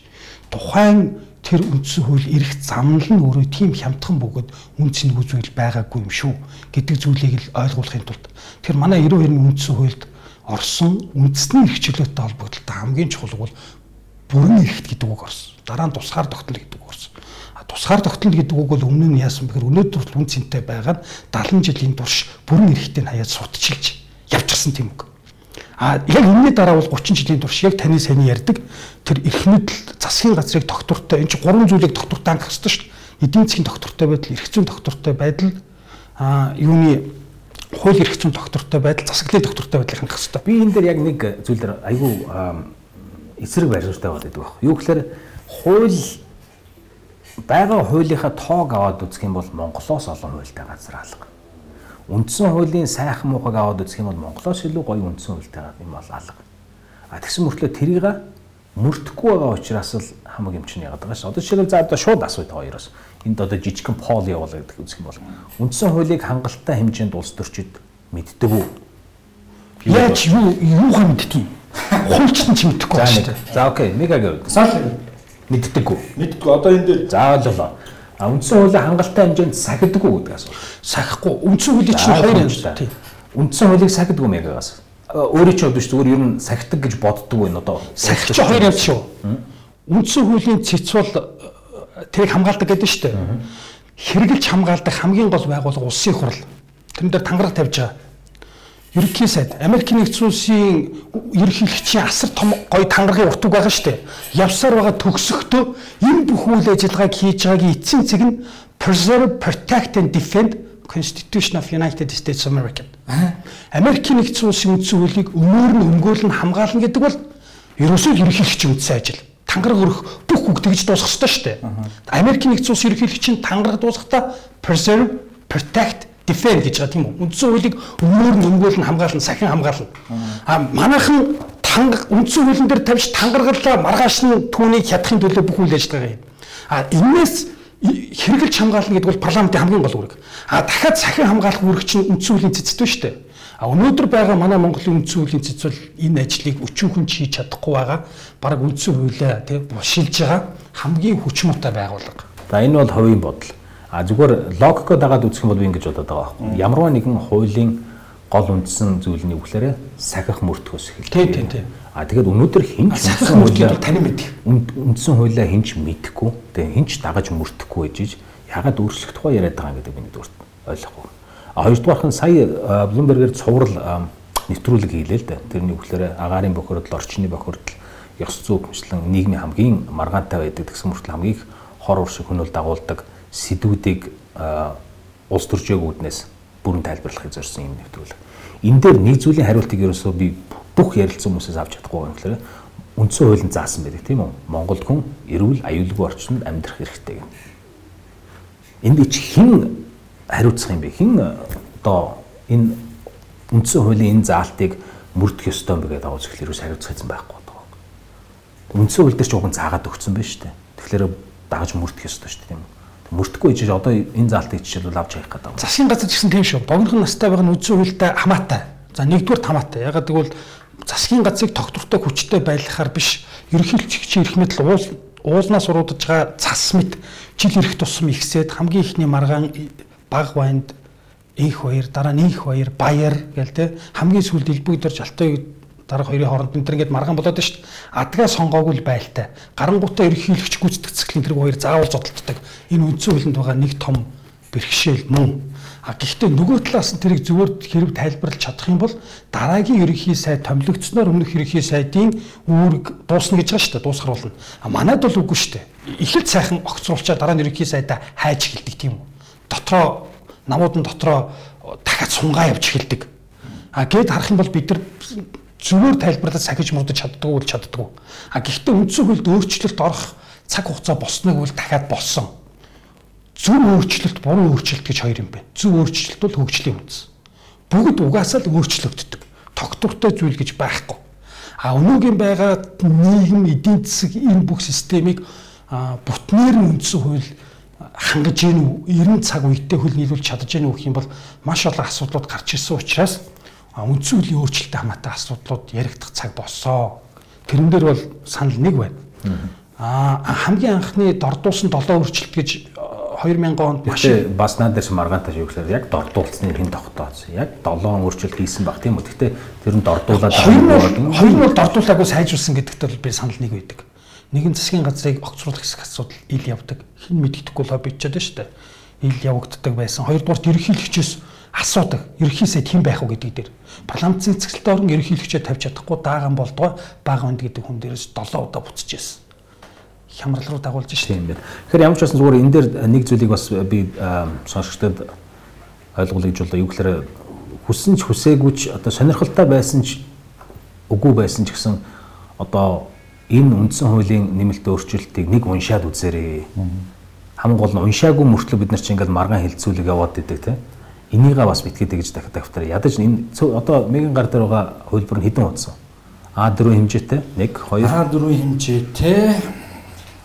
C: Тухайн тэр үндсэн хууль эрх замнал нь өөрөө тийм хямдхан бөгөөд нэг зүйл байгаагүй юм шүү гэдэг зүйлийг л ойлгуулахын тулд тэр манай 92-ны үндсэн хуульд орсон үндэсний эрх чөлөөтэй холбогдлоо хамгийн чухал бол бүрэн эрхт гэдэг үг орсон. Дараа нь тусгаар тогтнол гэдэг үг орсон. Тусгаар тогтнол гэдэг үг бол өмнө нь яасан бэхээр өнөөдөр үн цэнтэй байгаа нь 70 жилийн турш бүрэн эрхтээ хаяад судчилж явчихсан тийм үг. А яг энэний дараа бол 30 жилийн турш яг таны сайн ярьдаг тэр эрх мэдэл засгийн газрыг доктортой энэ чинь гурван зүйлийг доктортой ангах хэрэгтэй шүү дээ. Эдийн засгийн доктортой байдал, эрх зүйн доктортой байдал, а юуны хууль эрх зүйн доктортой байдал, засаглалын доктортой байдлыг хангах хэрэгтэй.
A: Би энэ дээр яг нэг зүйл дээр айгүй эсрэг баримттай болоод байдаг байх. Юу гэхээр хууль байгаа хуулийнхаа тоог аваад үзэх юм бол Монголоос олон хуультай газар алга. Үндсэн хуулийн сайхан муухайг аваад үзэх юм бол Монголоос илүү гоё үндсэн хуультай юм бол алга. А тэгсэн мөртлөө тэрийг мөрдөхгүй байгаа учраас л хамаг юм чинь яагаад байгаа ш. Одоо жишээлбэл за одоо шууд асууя хоёроос. Энд одоо жижигхэн пол явуулаа гэдэг үзэх юм бол үндсэн хуулийг хангалттай хэмжээнд улс төрчид мэддэг үү?
C: Яаж юу юугаа мэддэг юм? Хуульчтан ч мэдэхгүй байна шүү
A: нэг.
C: дээ.
A: За окей, Мегагийн хувьд
B: Сал
A: мэддэггүй.
B: мэддэггүй. Одоо энэ дээр
A: За ойлголоо. А үндсэн хуулийн хангалттай хэмжээнд сахидаггүй гэдэг асуулт.
C: Сахихгүй үндсэн хуулийн чинь хоёр юм шүү дээ.
A: Үндсэн хуулийг сахидаггүй мегагаас. Өөрөө ч бодож зүгээр ер нь сахидаг гэж боддог байх одоо.
C: Сахиж хоёр юм шүү. Үндсэн хуулийн цэц бол э, тэрийг хамгаалдаг гэдэг нь шүү дээ. Хэрэгжилж хамгаалдаг хамгийн гол байгууллага улсын хурал. Тэрэн дээр тангараг тавьж байгаа. Ерөнхий сайд Америкийн нэгдсэн улсын ерөнхийлөгчийн асар том гоё тангарагын утга байгаа шүү дээ. Явсаар байгаа төгсөхдөө энэ бүх үйл ажиллагааг хийж байгаагийн эцсийн цэг нь Preserve, Protect and Defend Constitution of United States of America. Америкийн нэгдсэн улсын үндсэн хуулийг өмөр нь өмгөөлн хамгаална гэдэг бол ерөөсөө ерөнхийлөгчийн үндсэн ажил. Тангараг өрөх бүх үг тэгж дуусах ёстой шүү дээ. Америкийн нэгдсэн улсын ерөнхийлөгчийн тангараг дуусахдаа Preserve, Protect, Defend гэж байгаа тийм үү? Үндсэн хуулийг өмөр нь өмгөөлн хамгаална, сахин хамгаална. А манайхан танга үндсэн хуулийн дээр тавьж тангаргалаа маргааш нь түүнийг хядахын төлөө бүх үйл ажиллагаа юм. А энээс и- хэрэгжилж хамгаална гэдэг бол парламентын хамгийн гол үүрэг. А дахиад сахин хамгаалах үүрэг чинь үндсэн хуулийн цэцтэй шүү дээ. А өнөөдөр байгаа манай Монголын үндсэн хуулийн цэц бол энэ ажлыг өчүүхэн хийж чадахгүй байгаа. Бараг үндсэн хуулиа тий бушилж байгаа хамгийн хүчмүртэй байгууллага.
A: За энэ бол хувийн бодол. А зүгээр логикоо дагаад үзэх юм бол би ингэж бодоод байгаа байхгүй. Ямарваа нэгэн хуулийн гол үндсэн зүйлний үгээр сахих мөртгөөс эхэлдэг.
C: Тий, тий, тий.
A: А тэгээд өнөөдөр хинч
C: Сахих мөртгөөд бол таны мэдэх.
A: үнд- үндсэн хуулиа хинч мэдхгүй тэгээ хинч дагаж мөрдөхгүй гэж ягаад өөрчлөх тухай яриад байгаа юм гэдэг би нэгдүгээр ойлгохгүй. А хоёрдугаарх нь сая Bloomberg-ээр цуврал нэвтрүүлэг хийлээ л дээ. Тэрний үгээр агаарын бохирдол, орчны бохирдол, ёс зүй хэмжлэн нийгмийн хамгийн маргаантай байдаг гэсэн мөртөл хамгийн хор уршиг хөнөөл дагуулдаг сэдвүүдийг улс төржөөгүүднээс бүрэн тайлбарлахыг зорьсон юм нэвтрүүлэг. Энэ дээр нэг зүйлийн хариултыг ерөөсөө би бүх ярилцсан хүмүүсээс авч чадахгүй юм гэхээр үндсэн хуулийн заасан байдаг тийм үү? Монголд хүн эрүүл аюулгүй орчинд амьдрах хэрэгтэй гэнэ. Энд чи хэн хариуцах юм бэ? Хэн одоо энэ үндсэн хуулийн энэ заалтыг мөрдөх ёстой юм бэ гэдэг агуулж эхлэх ерөөс хариуцах эзэн байхгүй байгаа. Үндсэн хууль дээр ч уг нь заагаад өгсөн байна шүү дээ. Тэгэхээр дагаж мөрдөх ёстой шүү дээ тийм үү? Мөрдөхгүй гэж одоо энэ заалтыг жишээлбэл авч хаях гэдэг.
C: Засгийн газар гэсэн тийм шүү. Богинохон настай байгаа нь үндсэн хуультай хамаатай. За нэгдүгээр хамаатай. Ягаад гэвэл засгийн газрыг тогтвортой хүчтэй байлгахаар биш ерөнхийлөгчийн эрх мэдэл уул уулнаас уруудаж байгаа цас мэт жил ирэх тусам ихсээд хамгийн ихний маргаан баг байнд их баяр дараа нь их баяр баяр гэл те хамгийн сүүлд элбэгдэр жалтай дараа хоёрын хооронд энэ төр ингээд маргаан болоод байна шүү дээ. Адгаа сонгоогүй л байлтай. Гарангуутаа ерөнхийлөгч гүйцэтгэцэклийн тэр хоёр заавал зодтолддог. Энэ үндсэн хуулинд байгаа нэг том бэрхшээл мөн. А гэхдээ нөгөө талаас нь тэрийг зөвөр хэрэг тайлбарлаж чадах юм бол дараагийн ерөнхий сайд томилогдсноор өмнөх ерөнхий сайдын үүрэг дуусна гэж байгаа шүү дээ. Дуусгаруулна. А манайд бол үгүй шүү дээ. Эхлээд сайхан огцруулчаа дараа нь ерөнхий сайдаа хайж эхэлдэг тийм үү. Дотроо намууд нь дотроо дахиад сунгаа явж эхэлдэг. А гээд харах юм бол бид нар зүгээр тайлбарлаж сахиж муудаж чаддгүй бол чаддгүй. А гэхдээ үндсэн хуульд өөрчлөлт орох цаг хугацаа босныг бол дахиад болсон. Зөв өөрчлөлт, буруу өөрчлөлт гэж хоёр юм байна. Зөв өөрчлөлт бол хөгжлийн үндэс. Бүгд угаасаа л өөрчлөгддөг. Тогтвортой зүйл гэж байхгүй. А өнөөгийн байгаа нийгэм эдийн засаг энэ бүх системийг бүтнээр нь үндсэн хууль хангаж гин үү 90 цаг үедээ хөл нийлүүлж чадж гин үү гэх юм бол маш олон асуудлууд гарч ирсэн учраас үндсэн хуулийн өөрчлөлттэй хамаатай асуудлууд яригдах цаг болсоо. Тэрэн дээр бол санал нэг байна. Аа хамгийн анхны дордуусан 7 өөрчлөлт гэж а, 2000 онд маш
A: бас надад ч маргаантай шүү гэхээр яг дордуулсны хэн тогтооцсон. Яг 7 өөрчлөлт хийсэн баг тийм үү. Гэхдээ тэр нь дордуулаад
C: Хоёр нь бол дордуулаагүй сайжруулсан гэдэгт бол би санал нэг байдаг. Нэг нь засгийн газрыг огцруулах хэсэг асуудал ил явдаг. Хин мэддэхгүй лоббичод шүү дээ. Ил явагддаг байсан. Хоёрдугаарт ерөнхийлөгчөөс асуудаг. Ерөнхий сайд хэн байх вэ гэдэг дээр. Парламентын цэцгэлтэй орон ерөнхийлөгчөө тавьж чадахгүй дааган болдгоо бага онд гэдэг хүн дээрээс 7 удаа буцаж ирсэн. Хямрал руу дагуулж шүү дээ.
A: Тийм. Тэгэхээр ямар ч байсан зүгээр энэ дээр нэг зүйлийг бас би аа, сонсогчдод ойлгуулъя гэж болоо юу гэхээр хүссэн ч хүсээгүй ч одоо сонирхолтой байсан ч үгүй байсан ч гэсэн одоо энэ үндсэн хуулийн нэмэлт өөрчлөлтийг нэг уншаад үзээрэй. Хамгийн гол нь уншаагүй мөртлөө бид нар чинь ингээд маргаан хилцүүлэг яваад идэг те. Энийгээ бас битгээд гэж дахид давтар ядаж энэ одоо мегийн гар дээр байгаа хөлбөр нь хідэн удсан. А4 хэмжээтэй 1 2
B: А4 хэмжээтэй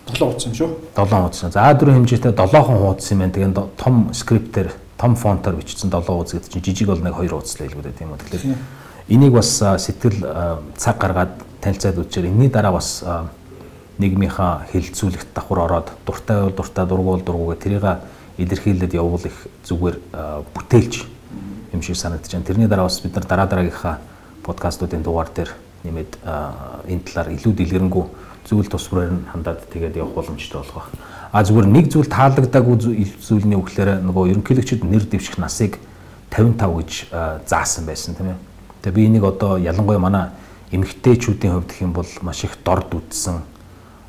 B: 7 хуудас юм шүү.
A: 7 хуудас. За А4 хэмжээтэй 7 хон хуудас юм байна. Тэгээд том скриптээр том фонтоор бичсэн 7 хуудас гэдэг чинь жижиг бол нэг 2 хуудас л хэлбэрээ тийм үү. Тэгэхээр энийг бас сэтгэл цаг гаргаад танилцаад үзчихээр энэний дараа бас нийгмийнхаа хилцүүлэгт давхар ороод дуртай бол дуртай дургуул дургуугээ тэрийг илэрхийлээд явуул их зүгээр бүтээлч юм шиг санагдаж байна. Тэрний дараа бас бид нар дараа дараагийнхаа подкастуудын дугаар дээр нэмээд энэ талаар илүү дэлгэрэнгүй зүйл тусмаар нь хандаад тэгээд явах боломжтой болох байна. А зүгээр нэг зүйл таалагдаагүй зүйлний үгээр нөгөө ерөнхийлөгчд нэр дэвших насыг 55 гэж заасан байсан тийм ээ. Тэгээ би энийг одоо ялангуяа манай эмэгтэйчүүдийн хувьд гэх юм бол маш их дорд үтсэн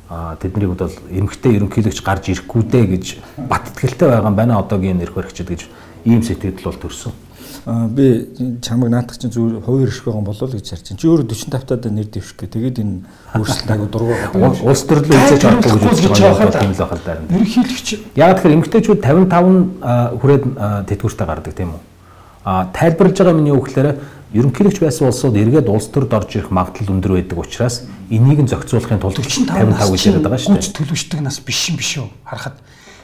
A: тэдний хувьд бол эмэгтэй ерөнхийлөгч гарч ирэхгүй дээ гэж баттгэлтэй байгаа юм байна одоогийн нэр хөрөгчд гэж ийм сэтгэл бол төрсөн
B: би чамайг наадах чинь зүгээр хувийн ирэх байгаа болов гэж харж чинь. Чи өөрөө 45 таад нэр дэвших гэ. Тэгээд энэ өөрчлөлт айгу дургу байгаа.
A: Улс төрлөө үзэж чадахгүй гэж үзэж байгаа юм л байна даа.
C: Ерөнхийлөгч
A: яг тэгэхээр эмгтээчүүд 55 хүрээд тэтгэвртэй гардаг тийм үү? А тайлбарлаж байгаа миний үг гэхээр ерөнхийлөгч байсан улсууд эргээд улс төрд орж ирэх магадлал өндөр байдаг учраас энийг нь зохицуулахын тулд 55 гэж яриад байгаа шүү
C: дээ. Төлөвчдөг нас биш юм биш үү? Харахад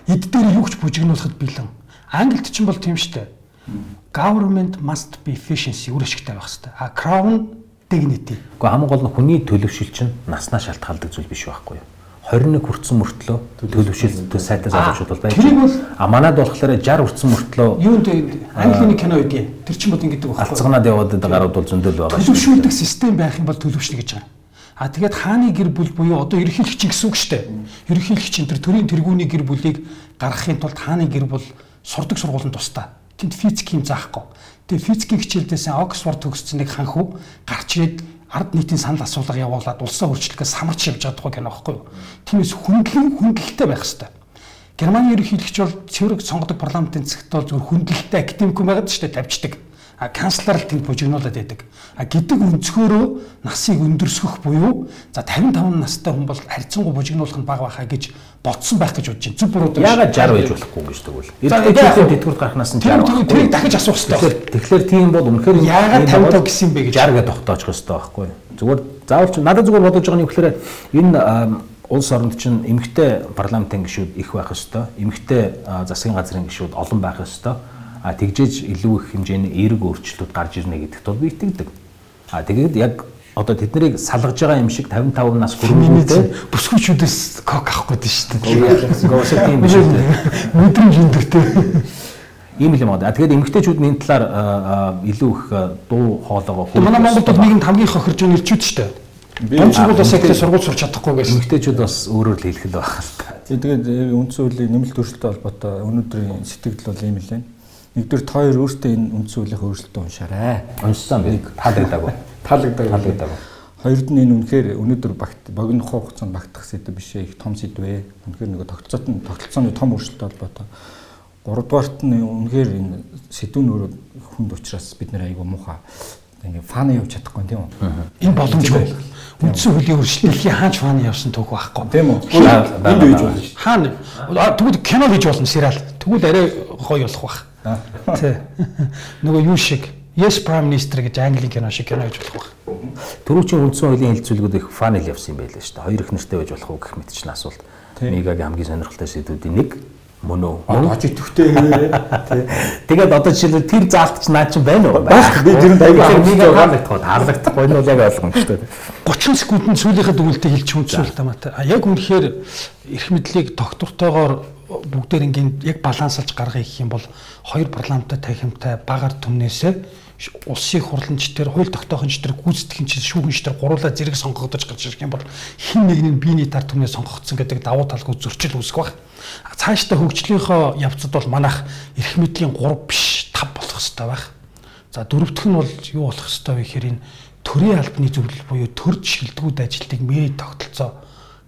C: эд дээр юу ч бүжигнуулахад бэлэн. Англид ч юм бол тийм шүү дээ government must be efficiency үр ашигтай байх хэрэгтэй. А crown dignity.
A: Гэхдээ хамгийн гол нь хүний төлөвшил чинь наснаа шалтгаалдаг зүйл биш байхгүй юу? 21 хүрсэн мөртлөө төлөвшөлтөд сайтай залуучууд бол байж байна. А манад болохоор 60 хүрсэн мөртлөө
C: юунд английн кино үдээ. Тэр чинь бол ингэдэг
A: байхгүй. Алцганаад яваад байгаа гарууд бол зөндөл байгаа
C: шүү. Төлөвшүүлдэг систем байх юм бол төлөвшнө гэж байгаа. А тэгээд хааны гэр бүл буюу одоо ерөнхийлөгч гэсэн үг шүү дээ. Ерөнхийлөгч энэ төрийн тэргүүний гэр бүлийг гаргахын тулд хааны гэр бүл сурдаг сургуулийн тустай тэнд физик юм заахгүй. Тэгээ физикийн хичээлдээс Оксфорд төгссөн нэг ханху гарч ирээд ард нийтийн санал асуулга явуулаад улсаа өөрчлөхөөс самарч явж тухай кино байхгүй юу. Тиймээс хүндлэн хүндлэлтэй байх хэрэгтэй. Германы ерөнхийлөгч бол цэврэг сонгодог парламентын цагт бол зөвхөн хүндлэлтэй академик байгаад ч тавьчихдаг тэнд бужигнуулаад байдаг. А гэдэг өнцгөөрөө насыг өндөрсгөх буюу за 55 настай хүн бол харьцангуй бужигнуулах нь бага байхаа гэж бодсон байх гэж бодож байна. Зүг буруу
A: дээ. Яагаад 60 байж болохгүй гэж тэгвэл. Эрдэнэчүүдийн тэтгэврт гарахнаас нь
C: 60. Тэрийг дахиж асуух хэрэгтэй.
A: Тэгэхээр тийм бол үнэхээр
C: яагаад 55 гэсэн бэ гэж
A: 60 гэдээ тогтоочих хэрэгтэй байхгүй. Зүгээр заавал ч надад зүгээр бодож байгаа нь юу гэхээр энэ улс оронд чинь эмэгтэй парламентын гишүүд их байх ёстой. Эмэгтэй засгийн газрын гишүүд олон байх ёстой а тэгжээж илүү их хэмжээний эерэг өөрчлөлтүүд гарч ирнэ гэдэгт бол би итгэдэг. А тэгээд яг одоо тэднийг салгаж байгаа юм шиг 55 нас
C: хүрээтэй бүсгүүчүүдээс кок авахгүй дээ шүү
A: дээ. Гоосо тийм биш үү?
C: Мэдрэмж өндөртэй.
A: Ийм л юм аа. Тэгээд эмгтээчүүд энэ талаар илүү их дуу хоолойгоо
C: хөө. Манай Монголд бол нийгэм хамгийн хохирж байгаа нэрчүүд шүү дээ. Би онцгой бас яг сургууль сурч чадахгүй гэсэн.
A: Эмгтээчүүд бас өөрөөр л хэлэх л байх л та.
B: Тэгээд үндсэн хуулийн нэмэлт өөрчлөлттэй холбоотой өнөөдрийн сэтгэл бол ийм л байна Нэгдүгээр та хоёр өөртөө энэ үндсэн хуулийн өөрчлөлтөө уншаарай.
A: Уншсан би. Таалагдаагүй. [laughs]
B: Таалагдаагүй.
A: Таалагдаагүй.
B: Хоёрд нь энэ үнэхээр өнөөдөр багт богино хугацаанд багтах сэдв биш ээ. Их том сэдв ээ. Үнэхээр нэг тогтцоот нь тогтолцооны том өөрчлөлттэй холбоотой. Гуравдугаарт нь үнэхээр энэ сэдв нь өөрөө хүнд учраас бид нэр айгүй муухай ингээ фаны явж чадахгүй тийм үү?
C: Энэ боломжгүй. Үндсэн хуулийн өөрчлөлтийн хаанч фаны явсан түүх байхгүй.
B: Тийм үү?
C: Энд үйж болно. Хаана? Тэгвэл кино хийж болно сериал. Тэгвэл арай гоё болох байх. Тий. Нөгөө юу шиг Yes Prime Minister гэж Английн кино шиг кино гэж болох байх.
A: Төрүүчийн үндсэн хуулийн хэлцүүлгүүд их фанэл явсан юм байлаа шүү дээ. Хоёр их нэртэй байж болох уу гэх мэт чинь асуулт. Мегагийн хамгийн сонирхолтой сэдвүүдийн нэг мөн үү?
B: Хож идэвхтэй.
A: Тэгээд одоо жишээлбэл тэр заалт ч наад чинь байна уу?
B: Байх. Би тэр нь аягүй
A: нэг таалагдах таалагдахгүй нь бол яг ойлгомжтой.
C: 30 секундэд сүүлийнхээ дүгнэлтээ хэлчих үнцүүл тамаатай. А яг үнэхээр эрх мэдлийг доктортойгоор бүгдээр ингийн яг балансалж гаргая гэх юм бол хоёр парламенттай танхимтай багаар түмнээсээ улсын хурланч төр хууль тогтоохонч төр гүйцэтгэгч шүүгэнч төр гуруула зэрэг сонгогдож гарч ирэх юм бол хин нэг нь биений тар түмнээ сонгогдсон гэдэг давуу талгүй зөрчил үүсэх баг. Цаашдаа хөгжлийнхөө явцад бол манайх эрх мэдлийн 3 биш 5 болох хэрэгтэй байх. За дөрөвдөх нь бол юу болох хэрэгтэй вэ гэхээр энэ төрийн албаны зөвлөл буюу төрж шилдэгүүд ажилтныг мэри тогтолцоо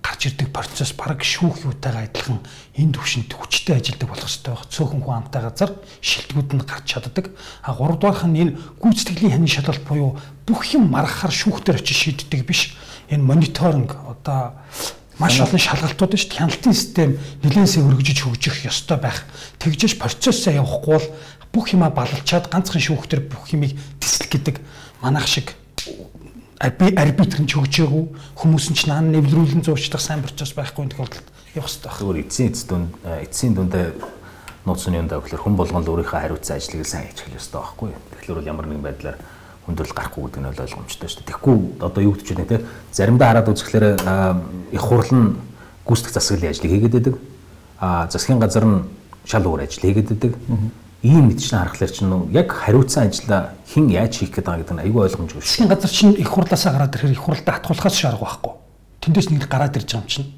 C: гарч ирдэг процесс баг шүүх юутайгаа адилхан энэ төвшөнд хүчтэй ажилладаг болох хэрэгтэй байх. Цөөхөн хүн амтай газар шилдэгүүд нь гарч чаддаг. А гуравдугаарх нь энэ гүйцэтгэлийн ханийн шалгалт буюу бүх юм маргахаар шүүхтэр очиж шийддэг биш. Энэ мониторинг одоо маш олон шалгалтууд шүү дээ. Хяналтын систем нэлээсээ өргөжиж хөгжих ёстой байх. Тэгжээж процессоо явахгүй бол бүх юмаа балалчаад ганцхан шүүхтэр бүх юмыг тэслэх гэдэг манайх шиг арбитр нь ч хөгжөөгүй хүмүүс нь ч наан нэвлрүүлэн зуучдах сайн процесс байхгүй тохиолдолд явах хэрэгтэй байна.
A: Зүгээр эцсийн эц дүнд эцсийн дүндээ нууцны юм даа гэхэлэр хүн болгон л өөрийнхөө хариуцсан ажлыг сайн хийж эхлэх ёстой байхгүй. Тэгэхээр бол ямар нэгэн байдлаар хүндрэл гарахгүй гэдэг нь ойлгомжтой шүү дээ. Тэгэхгүй одоо юу гэж байна те заримдаа хараад үзэхлээр их хурл нь гүйцэтгэх засаглалын ажлыг хийгээд байдаг. А засгийн газар нь шал өөр ажил хийгээд байдаг. Ийм мэдчлэн харахаар чинь яг хариуцсан ажлаа хэн яаж хийх гэдэг байгаа гэдэг нь айгүй ойлгомжгүй.
C: Засгийн газар чинь их хурлаасаа гараад ирэхээр их хурлаа хатгуулахаас шаарга байхгүй. Тэндээс нэг гараад ирж байгаа юм чинь.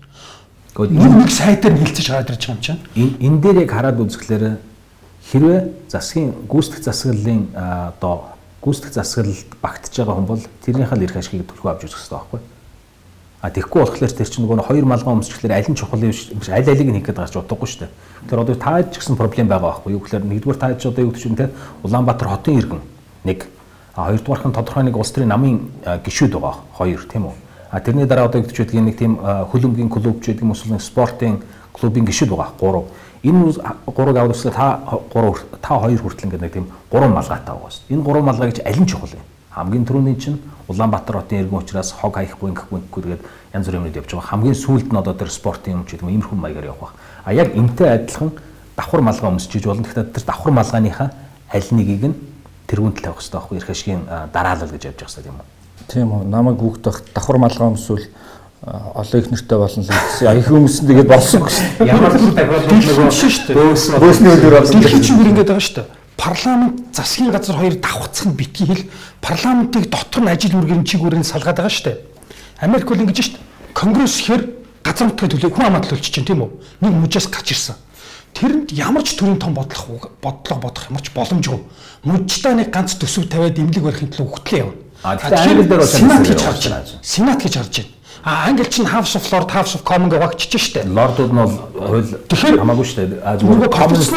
C: Нэг нэг сайдаар нэлцэж гараад ирж байгаа юм чинь.
A: Энэ дээр яг хараад үзэхлээр хэрвээ засгийн гүйцэтгэх засаглалын одоо гүйцэтгэх засаглалд багтж байгаа хүн бол тэрнийхээ л эрх ашигыг төлхөө авч үзэх хэрэгтэй байхгүй. А тэгэхгүй болохоор тэр чинь нөгөө хоёр малгай өмсчлэр аль нь чухал юм биш аль алиг нь хийх гэдэг гарч удахгүй шүү дээ. Тэгэхээр одоо таад ч гэсэн проблем байгаа байхгүй юу гэхээр нэгдүгээр таад ч одоо юу гэж юм те Улаанбаатар хотын иргэн нэг а хоёрдугаарх нь тодорхой нэг улс төрийн намын гишүүд байгаа хоёр тийм үү. А тэрний дараа одоо юу гэж байдгийг нэг тийм хөлөмгийн клуб ч гэдэг юм эсвэл спортын клубын гишүүд байгаа гурав. Энэ аваад үзлээ та гурав та хоёр хүртэл ингээд нэг тийм гурван малгайтай байгаа шүү. Энэ гурван малгай гэж аль нь чухал юм? Хамгийн түрүүний чинь Улаанбаатар хотын иргэн учраас хог хаяхгүй ингэхгүй гэдгээр янз бүрийн юмуд явж байгаа. Хамгийн сүүлд нь одоо тэр спортын юм ч гэдэг юм иймэрхүү маягаар явах байх. А яг энтэй адилхан давхар малгай өмсчиж болно. Тэгэхээр тэр давхар малгайныхаа аль нэгийг нь тэргүүнд тавих хэрэгтэй байхгүй эрх ашигын дараалал гэж явж байгаа юм уу?
B: Тийм үү. Намайг бүгдэх давхар малгай өмсвөл олон их нэртэй болно л гэсэн. Их хүмүүс нь тэгээд болсон гэсэн.
A: Ямар ч тохиолдол
C: нөгөө шүү дээ.
B: Бөөсний өдөр болсон.
C: Дэлхийн чигээр ингэж байгаа шүү дээ парламент засгийн газар хоёр давхцах нь битгий хэл парламентыг дотор нь ажил үргэрийн чигүүрийн салгаад байгаа шүү дээ. Америк бол ингэж шүү дээ. Конгресс хэр газар нутгийн төлөө хүн амаа төлөвч чинь тийм үү? Нэг мужаас гарч ирсэн. Тэрэнд ямар ч төрлийн том бодлого бодлого бодох ямар ч боломжгүй. Мужтаа нэг ганц төсөв тавиад имлэг барихын төлөө хөтлөө явна.
A: А тэгэхээр дээр бол
C: сенат гэж харж байна. Сенат гэж харж байна. А англи чинь House of Lord, House of Common гэж багчиж штэ.
A: Лордууд нь бол хууль хамаагүй штэ. А зүгээр Commons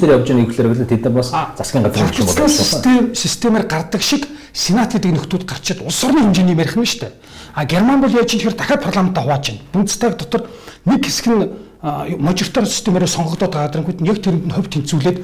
A: дээр явж байгаа ихлээр бол тэд бас засгийн газар
C: юм байна. Систем системээр гардаг шиг Сенат гэдэг нөхдүүд гарчид улс орны хэмжээний ярих нь штэ. А Герман бол яаж тэгэхээр дахиад парламентаа хувааж байна. Бундстаг дотор нэг хэсэг нь мажоритар системээр сонгогдоод байгаа дрэнгүүд нь яг тэрэнд нь хувь тэнцвүүлээд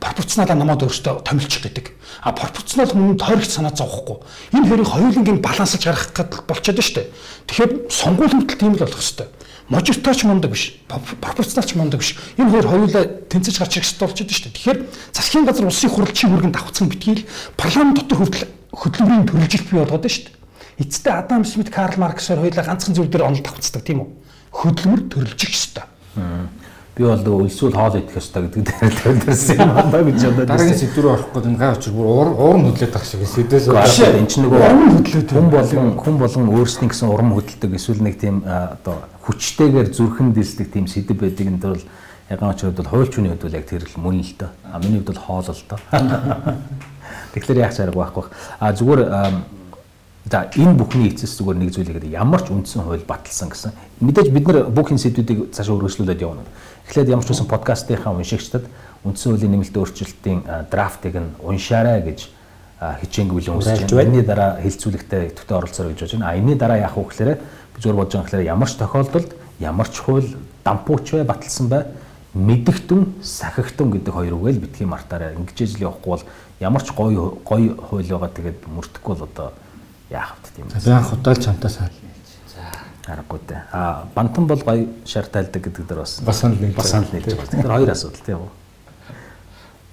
C: пропорционалаа намаад өөртөө томилчих гэдэг. А пропорционал хүмүүнд тойрогч санаа зовхгүй. Энэ хоёрыг хоёулангийн балансалж гаргах гэдэг болчиход дээ. Тэгэхээр сонгуул хүртэл тийм л болох хэвээр. Мажоритарч мундаг биш, пропорционалч мундаг биш. Энэ хоёр хоёулаа тэнцэж гарч ирэх хэрэгтэй болчиход дээ. Тэгэхээр засгийн газар улсын хурлын хүргэн давхцсан битгийл парламент дотор хүртэл хөдөлмөрийн төрөлжилт бий болгоод дээ. Эцэстээ Адам Смит, Карл Марксээр хоёулаа ганцхан зүйл дээр онол давхцдаг тийм үү? Хөдөлмөр төрөлжих ёстой
A: би бол өлсвөл хоол идэх ёстой гэдэг дээр төлөвлөсөн юм байна гэж бодоод
B: дараагийн сэдв рүү орохгүй энэ гай очир бүр урам хөдлөд байх шиг сэдвээс
A: энэ чинь нөгөө урам хөдлөд хүн болон хүн болон өөрсдийн гэсэн урам хөдөлдөг эсвэл нэг тийм одоо хүчтэйгээр зүрхэн дилсдэг тийм сэдв байдаг энэ төр ягаан очрод бол хуульчны хувьд бол яг тэр л мөн л доо а миний хувьд бол хоол л доо тэгэхээр яах чарга байхгүй а зүгээр За энэ бүхний эцэс зүгээр нэг зүйл гэдэг ямар ч үндсэн хууль баталсан гэсэн. Мэдээж бид нар бүх энэ сэдвүүдийг цаашаа өргөжлүүлээд явна. Эхлээд ямар ч үсэн подкастынхаа уншигчдад үндсэн хуулийн нэмэлт өөрчлөлтийн драфтыг нь уншаарай гэж хичээнг бүлэн үсэж байна. Энийний дараа хилцүүлэгтээ идэвхтэй оролцоорой гэж бодож байна. А энэний дараа яах вэ гэхээр би зүгээр бодож байгаа гэхээр ямар ч тохиолдолд ямар ч хууль дампууч бай баталсан бай мэдэгтэн сахигтэн гэдэг хоёр үгээр битгий мартаарай. Ингэж ижил явахгүй бол ямар ч гоё гоё хууль байгаа тэгээд мөрдөхгүй бол одоо яах вэ тийм.
B: За анх удаал чамтаа сайн.
A: Дээ. А бантан бол гоё шар тайлдаг гэдэг дээр бас
B: бас санал
A: нийлж бас санал нийлж байгаа. Тэгэхээр хоёр асуудал тийм үү.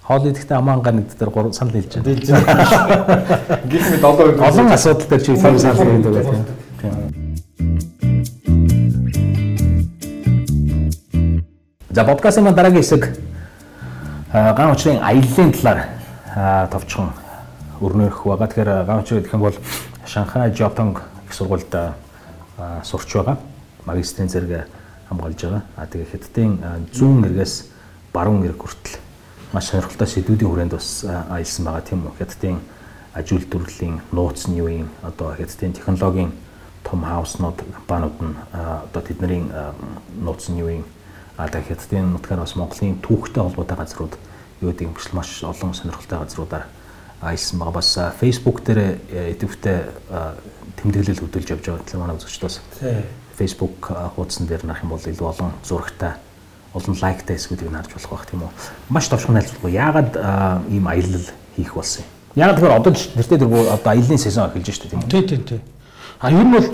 A: Хоол идэхдээ амаангаа нэг дээр гур санал нийлж байна.
B: Нийлж байна. Гэх мэт олон
A: олон асуудал дээр чи санал нийлдэг байх тийм. За подкастын дараагийн хэсэг ган учрын аяллаа талаар товчхон өрнөх байгаа. Тэгэхээр ган учрын гэх юм бол Шанхай Жотонг их сургуульд сурч байгаа. Магистрийн зэрэг хамгаалж байгаа. А тэгээ хятадын зүүн эргээс баруун эрг хүртэл маш сонирхолтой сэдвүүдийн хүрээнд бас аялсан байгаа тийм үү. Хятадын ажил төрлийн нууц нь юу юм? Одоо хятадын технологийн том хауснууд компаниуд нь одоо тэдний нууц нь юу юм? А тэгээ хятадын нутгаар бас Монголын түүхтэй холбоотой газрууд юу гэдэг юм биш маш олон сонирхолтой газруудаар аялсан байгаа. Бас Facebook дээр э, идэвхтэй тэмдэглэл хөдөлж явж байгаа гэтэл манай үзэгчдээс. Facebook хуудсан дээр нах юм бол илүү олон зурагтай олон лайктай эсвүүдийг харж болох байх тийм үү. Маш товчхон айлцлахгүй. Яагаад ийм аялал хийх болсон юм? Яг тэгэхээр одоо нэртэй дөрвөө одоо аялын сезон эхэлж шүү дээ тийм.
C: Тий, тий, тий. А ер нь бол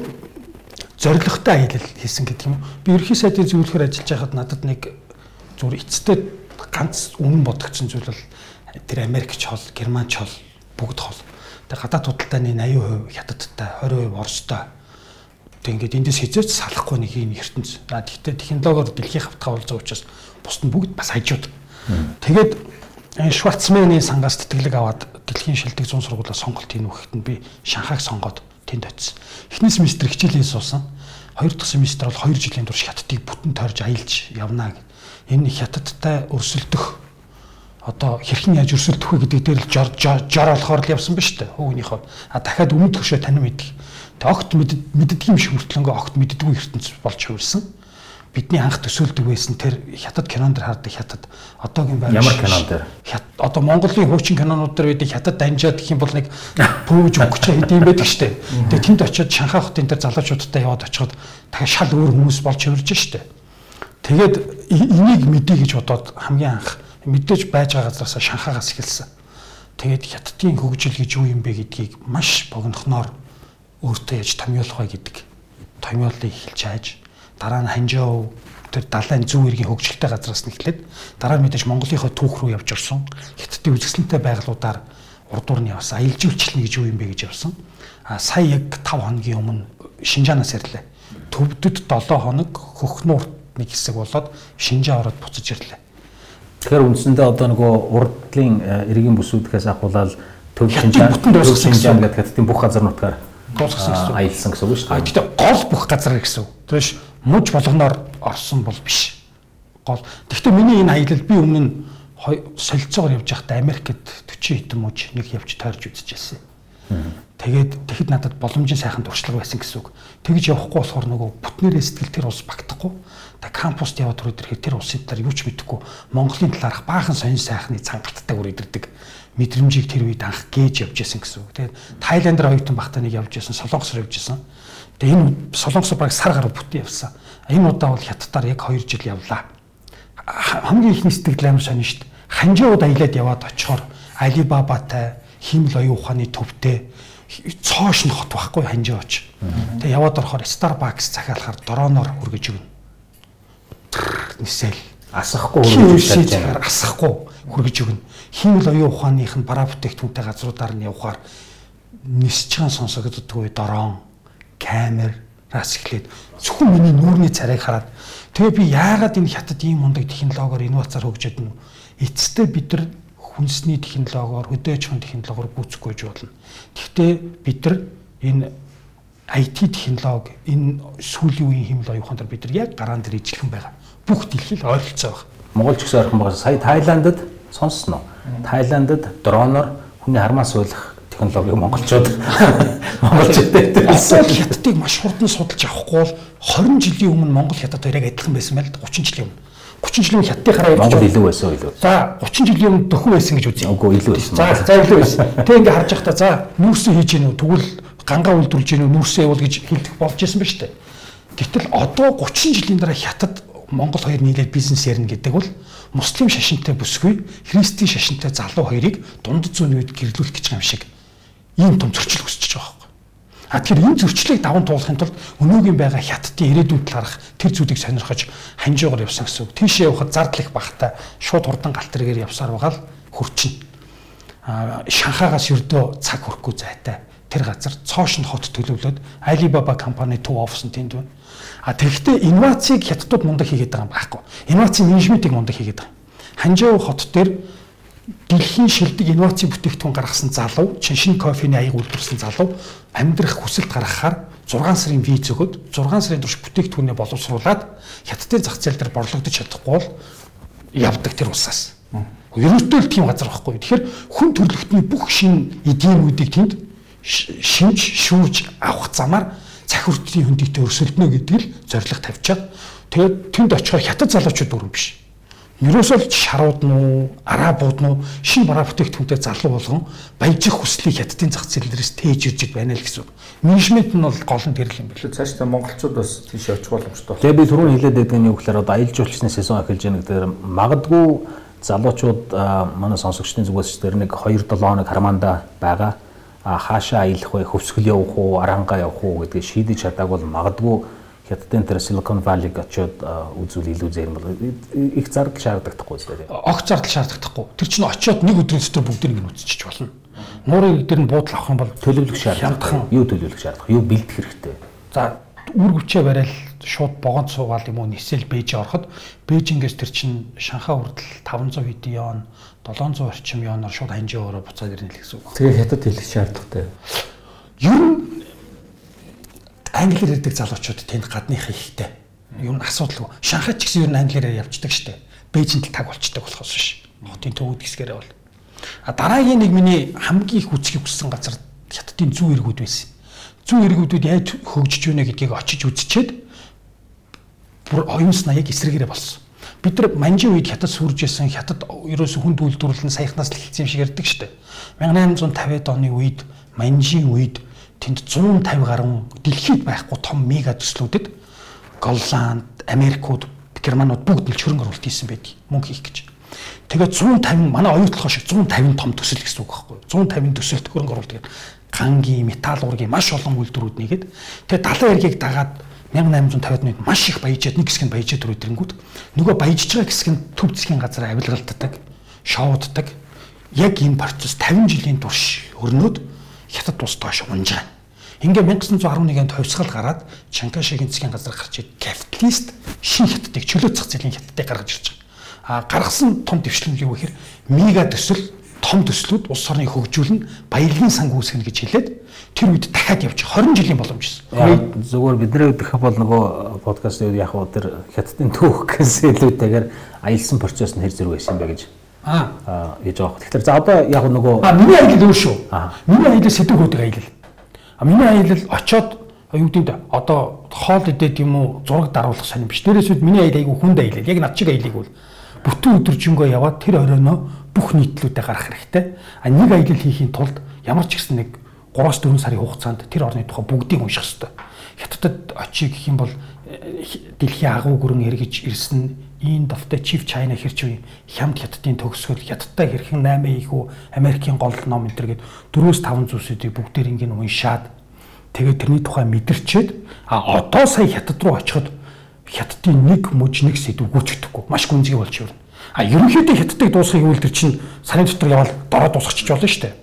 C: зоригтой аялал хийсэн гэдэг юм. Би ерхий сайдын зөвлөхөр ажиллаж байхад надад нэг зүгээр эцэстээ ганц үнэн бодогдсон зүйл бол тэр Америкч хол, Германч хол бүгд хол. Тэгээ гадаад худалдааны 80% хятадтай, 20% Оростой. Тэг ингээд эндээс хязгаарч салахгүй нэг юм ертөнц. А тэгтээ технологиор дэлхийн хавтгаа уулзах учраас бусд нь бүгд бас хажууд. Тэгээд Шварцманы сангаас тэтгэлэг аваад дэлхийн шилдэг зүүн сургуулиас сонголт хийнэ гэхэд нь би Шанхайг сонгоод тэнд очив. Эхний семестр хичээлээ суусан. Хоёр дахь семестр бол 2 жилийн турш хятадыг бүтэн тойрж аялж явна гэд. Энэ хятадтай өрсөлдөх одоо хэрхэн яаж өрсөлдөх вэ гэдэг дээр л жор жор болохоор л явсан ба штэ хүүгнийхөө. А дахиад өмнөд хөшөө тань мэдэх. Тэг огт мэддэг юм шиг хүртлэнгөө огт мэддэггүй ертөнц болж хувирсан бидний анх төсөөлдөг байсан тэр хятад кинон дэр хардаг хятад одоогийн
A: байр ямар кинон дэр
C: одоо Монголын хуучин кинонууд дэр байдаг хятад дамжаад гэх юм бол нэг пөөж өгч хэдийм байдаг штэ. Тэгээ тэнд очиод Шанхай хотын тэр залуучуудтай яваад очиход дахиад шал өөр хүмүүс болж хувирж штэ. Тэгээд энийг мэдээ гэж бодоод хамгийн анх мэдээж байж байгаа газараас Шанхайгаас эхэлсэн. Тэгээд хятадын хөгжил гэж юу юм бэ гэдгийг маш богинохноор өөртөө яаж томьёолох вэ гэдэг томьёолыг эхэлж хайж дараа нь Ханжоо тэр далайн зүүн эргийн хөгжилтэй газраас нь эхлээд дараа нь мэдээж Монголынхоо түүх рүү явж орсон. Хятадын үзэсгэлэнтэй байгууллагуудаар урдуур нь явсан. Аялал жуулчлал гэж юу юм бэ гэж явсан. А сая яг 5 хоногийн өмнө Шинжаанаас ирлээ. Төвдөд 7 хоног хөхнуурт нэг хэсэг болоод Шинжаа ороод буцаж ирлээ.
A: Тэгэхээр үндсэндээ одоо нөгөө урдлын э, эргийн бүсүүдхээс ахуулаад төв Шинжаа төв Шинжаа гэдэг хятадын бүх газар нутгаар дуусгасан гэсэн аялсан гэсэн үг шүү дээ.
C: Гэхдээ гол бүх газар гэсэн үг. Тэрш муж болгоноор орсон бол биш. Гол. Гэхдээ миний энэ аялал би өмнө нь солилцоогоор явж байхдаа Америкт 40 хэдэн муж нэг явж тойрж үзчихсэн. Тэгээд тэгэхэд надад боломжийн сайхан туршлага байсан гэсэн үг. Тэгж явахгүй болохоор нөгөө бүтнээрээ сэтгэл тэр ус багтахгүй. Тэг кампуст яваад түрүү тэр тэр улсын талаар юу ч мэдэхгүй Монголын талаарх баахан сонин сайхны цангалттай үр идэрдэг мэдрэмжийг тэр үед анх гээж явж исэн гэсэн үг. Тэгээд Тайландэр оюутан багтаа нэг явж исэн, Солонгосоор явж исэн. Тэгээ энэ Солонгос баг сар гаруй бүтэн явсан. Энэ удаа бол хятадаар яг 2 жил явлаа. Хамгийн ихний сэтгэл амар сонин шүү дээ. Ханжууд аялаад яваад очихоор Алибабатай, Химэл оюун ухааны төвтэй цоош нь хот байхгүй ханжаа оч. Тэгээ яваад орохоор Starbucks захиалахаар дрооноор хүргэж өгнө. Нисэл
A: асахгүй хүргэж
C: өгнө. Асахгүй хүргэж өгнө. Химэл оюун ухааных нь бараа бүтээгдэхүүнтэй газруудаар нь явхаар нисж байгаа сонсогддгүй дрон камераас эхлээд зөвхөн миний нүүрний царайг хараад тэгээ би яагаад энэ хятад ийм мундаг технологиор инновацаар хөгжөөд нь эцэстээ бид нар хүнсний технологиор хөдөөж хон технологиор гүйцэхгүй гэж болно. Гэхдээ бид нар энэ IT технологи энэ сүүлийн үеийн хэмэл оюухан дээр бид нар яг гараан дээр ижилхэн байгаа. Бүх дэлхийд ойролцоо байна.
A: Монгол ч гэсэн ойрхон байгаа. Сая Таиландд сонссноо. Таиландд дроноор хүний хармаас суулгах технологиг монголчууд [laughs] монголчуудад
C: асуул хятадыг маш хурдан судалж авахгүй бол 20 жилийн өмнө Монгол хятад хоёрыг адилхан байсан байл 30 жилийн өмнө 30 жилийн хятадын хараа
A: явж Монгол илүү байсан илүү.
C: За 30 жилийн өмнө дөхөн байсан гэж үзье.
A: Үгүй илүү байсан.
C: За за илүү байсан. Тэг ингээ харж байхдаа за нүүрсээ хийж гинүү тэгвэл гангаа үйлдвэрлэж гинүү нүүрсээ явуул гэж хэлдэг болж исэн ба штэ. Гэтэл одоо 30 жилийн дараа хятад Монгол хоёр нийлээд бизнес ярина гэдэг бол муслим шашинтай бүсгүй христийн шашинтай залуу хоёрыг дунд зүүн үед гэрлүүлэх гэж юм шиг ийм том зөрчил үүсчихэж байгаа байхгүй. А тэгэхээр энэ зөрчлийг даван туулахын тулд өнөөгийн байгаа хятадын ирээдүйд талаарх тэр зүйлийг сонирхож ханжуугаар явсан гэсэн үг. Тийшээ явахад зардал их багтаа шууд хурдан галт тэргээр явсаар байгаа л хурчин. А Шанхагаас ердөө цаг хөрөхгүй зайтай тэр газар цоошин хот төлөвлөд Alibaba компани төв офис нь тэнд байна. А тэгэхдээ инновацийг хятадууд мундаг хийгээд байгаа юм байхгүй. Инновацийн менежментийг мундаг хийгээд байгаа. Ханжуу хот дээр дэлхийн шилдэг инноваци бүтээгдэхүүн гаргасан залуу, шинэ кофений аяг үйлдвэрсэн залуу амьдрах хүсэлт гаргахаар 6 сарын виз өгöd 6 сарын турш бүтээгдэхүүнээ боловсруулад хятадын зах зээл дээр борлогдож чадахгүй бол явдаг тэр улсаас. Ерөнхийдөө л тийм газар байхгүй. Тэгэхээр хүн төрөлхтний бүх шин эдгээрүүдийг тэнд шинж шүүж авах замаар цах хүртлийн хөндийтэй өрсөлдөнө гэдэг л зорилго тавьчаад тэгээд тэнд очихоор хятад залуучууд дөрөв биш Ерөөсөө шарууд нь арабууд нь шин бараа бүтээгдэхүүнтэй залуу болгон баяжих хүслийг хятадын зах зээлээс тээж ирж байна л гэсэн. Менежмент нь бол гол нь тэр л юм байна.
B: Цааш та монголчууд бас тийш очих боломжтой.
A: Тэгээ би түрүүн хэлээд байдаг нь юу гэхээр одоо аялал жуулчны сезон эхэлж байгаа гэдэг магадгүй залуучууд манай сонсогчдын зүгээс тэр нэг 2 7 хоног хармаанда байгаа. Хаашаа аялах вэ? Хөвсгөл явах уу, арангаа явах уу гэдгийг шийдэж чадаагүй бол магадгүй хятадын тэр Silicon Valley-г очиод үзүүл илүү зарим бол их зардал шаардлагатахгүй зү.
C: Огт зардал шаардлагатахгүй. Тэр чинь очиод нэг өдрийн дотор бүгдийг нь үзчихэж болно. Нуурын дээр нь буудал авах юм бол
A: төлөвлөх шаардлагатай. Юу төлөвлөх шаардлагатай? Юу бэлдэх хэрэгтэй?
C: За үр хүчээ барайл шууд богонд суугаал юм уу нисэл Бээжин ороход Бээжингээс тэр чинь Шанхай хүртэл 500 хэдэн yon 700 орчим йоноор шууд ханжаа өөрөө буцаад ирнэ л гэсэн үг.
B: Тэгээ хятад хэлэх шаардлагатай.
C: Ер нь англиэр ярьдаг залуучууд тэнд гадных ихтэй. Ер нь асуудалгүй. Шанхайч гэсэн ер нь англиараа явждаг штэ. Бээжинд таг болчдаг болохоос биш. Хотын төвөд гисгээрээ бол. А дараагийн нэг миний хамгийн их үцгийг өссөн газар хятадын зүү иргүүд байсан. Зүү иргүүдүүд яаж хөгжиж байна гэдгийг очиж үзчихэд бүр оюунснаа яг эсрэгээрээ болсон. Бид нар манжийн үед хятад сүрж исэн хятад ерөөсө хүнд үйлдвэрлэн саяхнаас л хэлсэн юм шиг ярьдаг шүү дээ. 1850-ад оны үед манжийн үед тэнд 150 гаруй дэлхийд байхгүй том мега төслүүдэд Голланд, Америкууд, Германууд бүгд л хөрөнгө оруулалт хийсэн байдаг. Мөнгө хийх гэж. Тэгээд 150 манай оюутлахоо шиг 150 том төсөл гэсэн үг байхгүй. 150 төсөлт хөрөнгө оруулалт гэдэг гангийн, металл ургийн маш олон үйлдвэрүүд нэгээд тэгээд далайн эргийг дагаад 1850-ад үед маш их баяжаад нэг хэсэг нь баяжаад төрөд ирэнгүүт нөгөө баяжж байгаа хэсэг нь төв засгийн газар авилгалтдаг, шоуддаг. Яг энэ процесс 50 жилийн турш өрнөд хятад тусдаа унж байгаа. Ингээ 1911 онд хувьсгал гараад Чанкашигийн засгийн газар гарч ирээд капиталист шин хятадыг чөлөө зах зээлийн хятадыг гаргаж ирж байгаа. А гаргасан том дэвшлэн юу гэхээр мега төсөл том төслүүд улс орныг хөгжүүлнэ, баялагын санг үүсгэнэ гэж хэлээд тэр үед дахиад явж 20 жилийн боломж
A: байсан. Зүгээр бидний үдэх бол нөгөө подкаст үед яг уу тэр хятадын түүх гэсэн илүүтэйгээр аялсан процесс нь хэр зэрэг байсан бэ гэж аа гэж байгаа. Тэгэхээр за одоо яг нөгөө
C: а миний аялал өөр шүү. Миний аялал сэдв хөдөг аялал. А миний аялал очоод юу гэдэг одоо хоол идээд юм уу зураг даруулах сонирм биш. Дээрээс үд миний аялал айгу хүнд аялал. Яг над чиг аялалыг бол бүтэн өдөржингөө яваад тэр оройноо бүх нийтлүүдэд гарах хэрэгтэй. А нэг аялал хийхин тулд ямар ч гэсэн нэг 3-4 сарын хугацаанд тэр орны тухай бүгдийг унших хэрэгтэй. Хятадд очие гэх юм бол э, дэлхийн агуу гүрэн эргэж ирсэн Инд давтай Chief China хэрч үе хямд хятадын төгсгөл хятадтай хэрхэн 8 их үү Америкийн гол ном энэ төр гэд 4-5 зүйлсүүдийг бүгдээр ингэ уншаад тэгээд тэрний тухай мэдэрчээд а одоо сая хятад руу очиход хятадын нэг мөж нэг сэдв гүйцэтгэхгүй маш гүнзгий болж ирнэ. А ерөнхийдөө хятадыг дуусгахыг үйл тэр чинь сарын дотор явал дороо дуусгачих болно шүү дээ.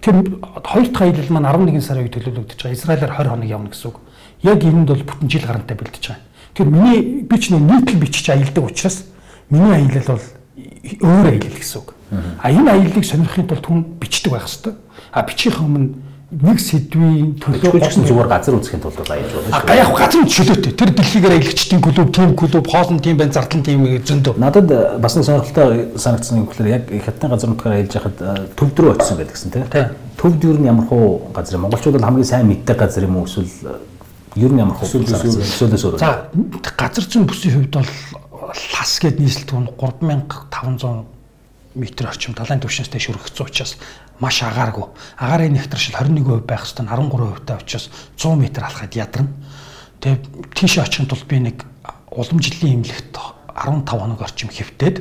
C: Тэр хоёр дахь аялал маань 11 сарын үед төлөвлөгдөж байгаа. Израилаар 20 хоног явна гэсэн үг. Яг энэнд бол бүтэн жил гарантай бэлдэж байгаа. Тэр миний би ч нийтлэл бичиж аялдаг учраас миний аялал бол өөр аялал гэсэн үг. А энэ аяллыг сонирхохын тулд хүн бичдэг байх хэвээр. А бичих өмнө нэг сэдвийн
A: төлөө гэсэн зүгээр газар үзэхийн тулд аялж
C: болно шүү. А яг газар үз чөлөөтэй. Тэр дэлхийгээр аялагчдын клуб, тим клуб, хоолн тим байна, зардлан тим зөндөө.
A: Надад бас нэг сонирхолтой санагдсан юм гэхээр яг хятадын газар нутгаар аялж байхад төвд рүү очсон байдаг гэсэн тийм. Төвд юу нь ямар хуу газар юм? Монголчууд бол хамгийн сайн мэддэг газар юм уу эсвэл ер нь ямар хуу
C: эсвэл За газар зүйн бүсийн хувьд бол лас гэд нийслэлт нь 3500 метр орчим далайн түвшинстэй шөрөгцсөн учраас маш агааргүй. Агарын нэгтршил 21% байх хэвээр 13% таа учраас 100 м алхахад ядарна. Тэгээ тийш очихын тулд би нэг уламжлалын имлэгт 15 хоног орчим хэвтээд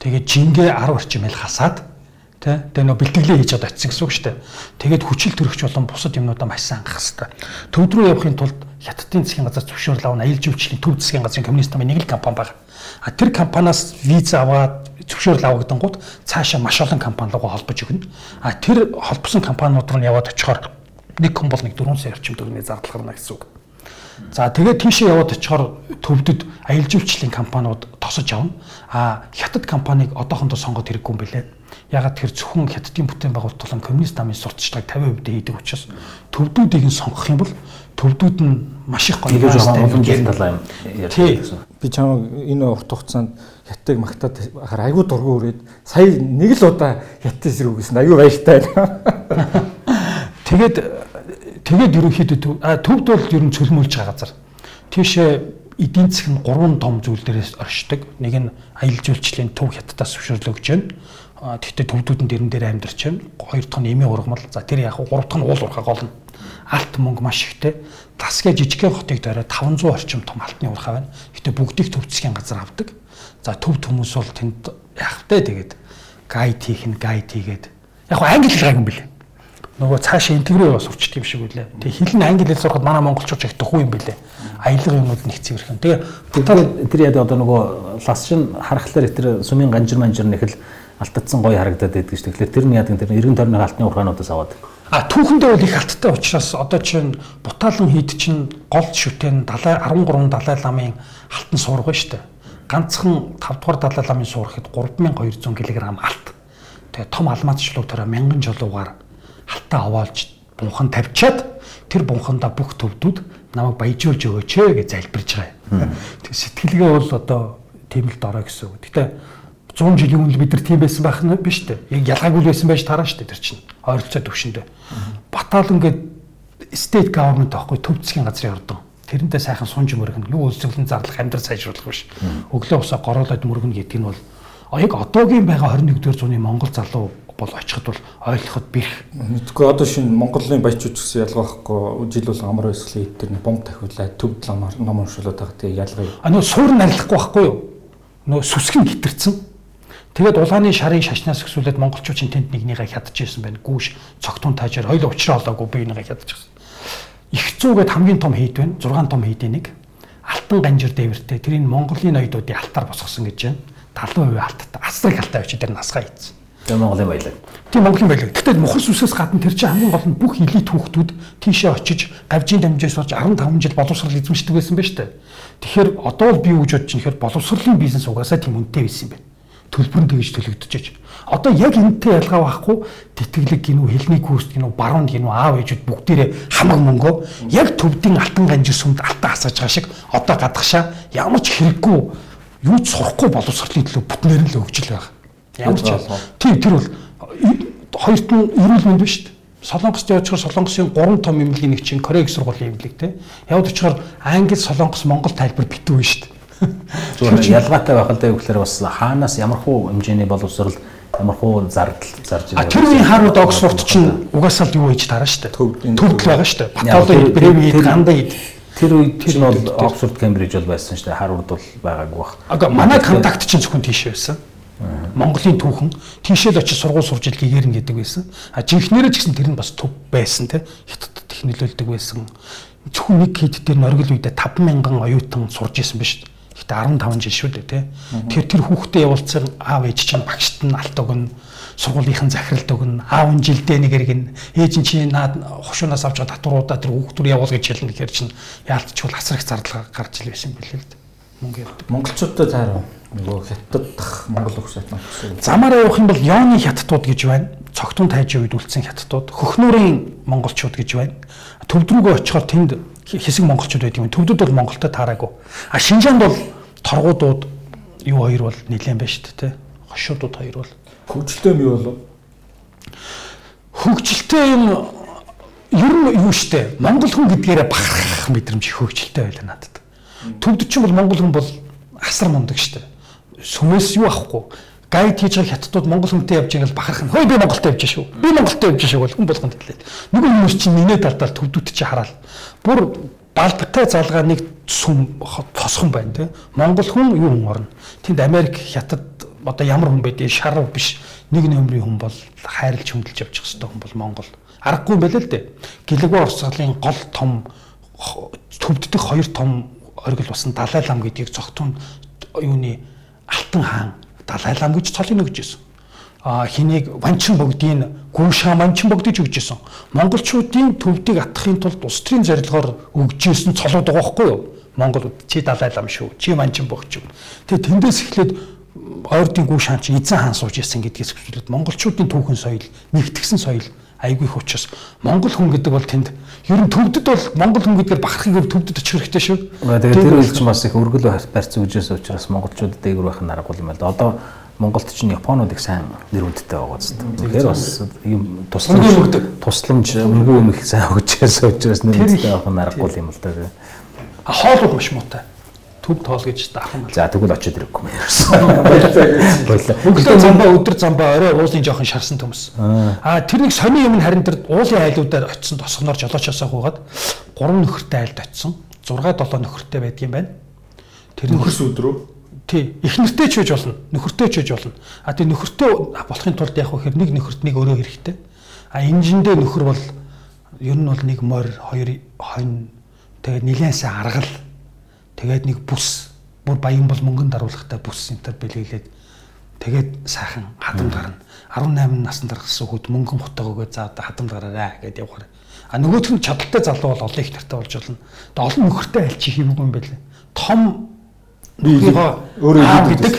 C: тэгээ жингээ 10 орчим ил хасаад Тэ тэгээ нөө бэлтгэлээ хийж одоо очисон гэсэн үг шүү дээ. Тэгээд хүчил төрөгч болон бусад юмнуудаа маш сайн ангах хэрэгтэй. Төвд рүү явахын тулд Хятадын засгийн газар зөвшөөрөл авна. Аялал жуулчлалын төв засгийн газрын коммунист намын нэг л компани байна. А тэр компаниас виз аваад зөвшөөрөл авагдангууд цаашаа маш олон компани руу холбож өгнө. А тэр холбосон компаниуд руу яваад очихоор нэг хүн бол нэг 4 сая орчим төгрөгийн зардал гарна гэсэн үг. За тэгээд тийшээ яваад очихоор төвдөд аялал жуулчлалын компаниуд тосож авна. А хятад компанийг одоохондоо сонгоод хэрэггүй юм билээ Ягаад тэр зөвхөн хятадын бүтээн байгуулалт коммунист намын сурталчилгааг 50% хийдэг учраас төвдүүдийг нь сонгох юм бол төвдүүд нь маш их гоё
A: олон жил талаа юм ярьсан.
B: Би чамаг энэ урт хугацаанд хятадыг магтаад хахаар айгүй дургу өрөөд сая нэг л удаа хятад эсрэг үгүйсэн айгүй баяртай байна. [laughs]
C: Тэгээд тэгээд ерөнхийдөө төвд бол ер нь цөлмөлж байгаа газар. Тийшээ эдийн засаг нь гурван том зүйл дээрээс оршдог. Нэг нь аялал жуулчлалын төв хятадаас зөвшөөрөл өгч байна. Тэгтээ төвдүүд нь дэрэн дээр амьдарч байна. Хоёр дахь нь эмийн ургамал. За тэр яг гурав дахь нь уул урхаг олно. Алт мөнгө маш ихтэй. Тасгээ жижигхэн хотыг дөрөө 500 орчим том алтны урхаа байна. Гэтэ бүгдийг төвцгийн газар авдаг. За төв хүмүүс бол тэнд яах вэ тэгээд гайд хийх нь гайд хийгээд яг англи хэл гайг юм бэлээ. Нөгөө цаашаа интегрээ бас сурчдаг юм шиг үлээ. Тэгээ хэл нь англи хэл сурахад манай монголчууд их тухуу юм бэлээ. Аялга юмуд ирэх юм. Тэгээ
A: тэр яд одоо нөгөө ласшин харахлаар тэр сумын ганжир манжир нэхэл алтцсан гоё харагдаад байдаг шүү. Тэгэхээр тэр нь яадаг тэр эргэн тойрны алтны ургаануудаас аваад.
C: А түүхэндээ бол их алттай учраас одоо чинь бутаалан хийд чинь гол шүтэн 70 13 далай ламын алтан суурга шүү дээ. Ганцхан 5 дугаар далай ламын суурхад 3200 кг алт. Тэгээ том алмаазчлуу төрөө мянган жолуугаар алтаа овоолж бунхан тавьчаад тэр бунхандаа бүх төвдүүд намайг баяжуулж өгөөч ээ гэж залбирж байгаа. Тэг сэтгэлгээ бол одоо тийм л дорой гэсэн үг. Гэтэ 100 жилийн өмнө бид нар тийм байсан байх нь биш үү? Яг ялгаагүй байсан байж тараа шүү дээ тэр чинь. Ойролцоо төвшөндөө. Батал ингээд state government аахгүй төв засгийн газрын ордон. Тэрнтэй сайхан сунж мөргөн юу үйлчлэн зарлах амьдрал сайжруулах биш. Өглөө усаа гороолоод мөргөн гэдэг нь бол яг одоогийн байгаа 21-р зууны Монгол залуу бол очиход бол ойлгоход бэрх.
B: Мэдгүй одоо шинэ Монголын баячууд гэсэн ялгаа байхгүй жил бол амар өсгөл хэд тэр бомб тахиулаад төв ламаар ном байгаа тийм ялгаа.
C: А нөө суур нь арилахгүй байхгүй юу? Нөө сүсгэн гитэрсэн Тэгээд улааны шарын шашнаас өсвөлээд монголчууд чинь тэнд нэгнийгээ хядчихсан байна. Гүүш цогтун таажаар хоёул уучраа олоогүй биенийгээ хядчихсан. Их зүүгээд хамгийн том хийд байна. 6 том хийдийн нэг. Алтан ганжир дээвэртэй. Тэрийг Монголын ноёдуудын алтаар босгосон гэж байна. 70% алттай. Асрыг алттай очиж тэр насгаа ийцсэн.
A: Тэр Монголын баялаг.
C: Тийм Монголын баялаг. Гэтэл мухар сүсээс гадна тэр чинь хамгийн гол нь бүх элит хүүхдүүд тийшээ очиж гавжийн дамжаас болж 15 жил боловсрал эзэмшдэг байсан ба штэ. Тэгэхээр одоо л би гэж бодож чинь тэгэхээр боловсролын бизнес угаасаа тийм үнэтэй байсан юм байна төлбөр нь тэгж төлөгдөж. Одоо яг энэтэй ялгаа байхгүй тэтгэлэг гинүү хэлний курс гинүү баруун гинүү аав ээжүүд бүгдээрээ хамаг мөнгөө яг төвдийн алтан ганжир сүмд алтан асааж байгаа шиг одоо гадагшаа ямар ч хэрэггүй юу ч сурахгүй боловсролын төлөө бүтнээр нь л өгжл байгаа. Ямар ч тийм тэр бол хоёрт нь эрүүл мэнд биш шүү дээ. Солонгост явчихаар Солонгосын 3 том эмнэлгийн нэг чинь Корег сургуулийн эмнэлэг те. Явд очихоор Англи, Солонгос, Монгол тайлбар битүү шүү дээ
A: Зүгээр ялгаатай байх л дээ гэхээр бас хаанаас ямархуу хэмжээний боловсрал ямархуу зардал зарж
C: байгаа. Тэр үеийн Харвард Оксфорд чинь угаасаа л юу хийж тараа штэ. Төвд байгаа штэ. Баталын Брэви Ганда ид
A: Тэр үед чинь бол Оксфорд Кембриж бол байсан дээ. Харвард бол байгаагүй баг.
C: Ага манай контакт чинь зөвхөн тийш байсан. Монголын түүхэн тийшээ л очиж сургууль сурж ил гэгэрэн гэдэг байсан. А жинхнэрээ ч гэсэн тэр нь бас төв байсан те. Хятадд их нөлөөлдөг байсан. Зөвхөн нэг хэд дээр норгил үедээ 50000 оюутан сурж исэн ба шүү дээ. Гэтэ 15 жил шүү дээ тий. Тэгэхээр тэр хүүхдээ явуулсан аав ээж чинь багшд нь алт өгнө сургуулийнхан захиралд өгнө аав нь жилдээ нэг эргэн ээж нь чи наад хошуунаас авч байгаа татваруудаа тэр хүүхдүүд явуул гэж хэлнэ гэхээр чинь яалтчгүй асар их зардал гарч ил байсан билээ л дээ
B: мөнгө явдаг монголчуудад таарав нөгөө хятаддах монгол өхс хятад
C: замаараа явах юм бол ёоны хятадууд гэж байна цогтун тайжийн үед үлдсэн хятадууд хөхнүүрийн монголчууд гэж байна төвд рүүгээ очихоор тэнд хэсэг монголчууд байдаг юм. Төвдөд бол Монголтой таараагүй. А Шинжаанд бол торгуудууд юу хоёр бол нэлээд байна шүү дээ. Хошуудууд хоёр бол
B: хөгжилтэй юм юу болов?
C: Хөгжилтэй юм ер нь юу штэ Монгол хүн гэдгээрээ бахархах мэдрэмж хөгжилтэй байлаа надад. Төвд чинь бол Монгол хүн бол асар мундаг штэ. Сүмээс юу авахгүй гайд хийж байгаа хятадууд монгол хүнтэй явж байгаа л бахарх нь. Хөөе би Монголтой явж шүү. Би Монголтой явж шүү бол хүн болгонд хэлээд. Нөгөө хүмүүс чинь минь талдал төвдүүд чи хараал. Бүр балбатай залгаа нэг сүм тосхон байна те. Монгол хүн юу хүн орно. Тэнд Америк хятад одоо ямар хүн байдгийг шарав биш. Нэг нөмрийн хүн бол хайрлж хөндлөж явчих хэвээр хүн бол Монгол. Аргагүй юм байл л дээ. Гэлэгөө урсгалын гол том төвддөх хоёр том оргил басан Далай лам гэдгийг цогтун юуны Алтан хаан Далай лам гэж цолын өгч ирсэн. Хэнийг ванчин богдыг гүүшаа манчин богдож өгч ирсэн. Монголчуудын төвдийг атахын тулд улс төрийн зорилгоор өгж ирсэн цолууд байгаа байхгүй юу? Монгол чи Далай лам шүү. Чи манчин богч. Тэгээ тэндээс эхлээд ойрдын гүүшаан чи эзэн хаан сууж ирсэн гэдгээс эхлээд монголчуудын түүхэн соёл, нэгтгсэн соёл айгүй их учраас монгол хүн гэдэг бол тэнд ер нь төвдөд бол монгол хүн гэдгээр бахархыг төвдөд очих хэрэгтэй шүү.
A: Тэгээд тэр үйл чинь бас их өргөл барьц үжээс учраас монголчууд дээгүр байх нь аргагүй юм байна. Одоо Монголд чинь Японууд их сайн нэр хүндтэй байгаа зү. Тэгэхээр бас юм тусламж тусламж өнгөө юм их сайн өгчээс учраас нэр хүндтэй байх нь аргагүй юм л да.
C: Хоолууд маш муутай төв тоол гэж даах юм.
A: За тэгвэл очиод ирэхгүй юм
C: ярьсан. Өглөө замбаа өдөр замбаа орой уулын жоохон шарсан төмс. Аа тэр нэг сони юм харин тэр уулын айлуудаар очисон тосгоноор жолоочоосоо хуугаад гурван нөхөртэй айлд очисон. 6 7 нөхөртэй байдаг юм байна.
B: Тэр нөхөрс өдрөө
C: Тий. Их нэртэй ч үж болно. Нөхөртэй ч үж болно. А тий нөхөртэй болохын тулд яг вэхээр нэг нөхөрт нэг өөрөө хэрэгтэй. А инжиндээ нөхөр бол ер нь бол нэг морь хоёр хонь тэгээд нилээсээ аргал тэгээд нэг бүс бүр баян бол мөнгөнд даруулахтай бүс энтер бэлгэлээд тэгээд сайхан хадамд гарна 18 наснд гаргасан хүүд мөнгөн хутаг өгөө за одоо хадамд гараарай гэдээ явахаар а нөгөөх нь чадaltaй залуу бол олон их нартай болж болно тэгээд олон нөхөртэй альчих юм юм байлээ том нөхрийнхөө өөрөө гэдэг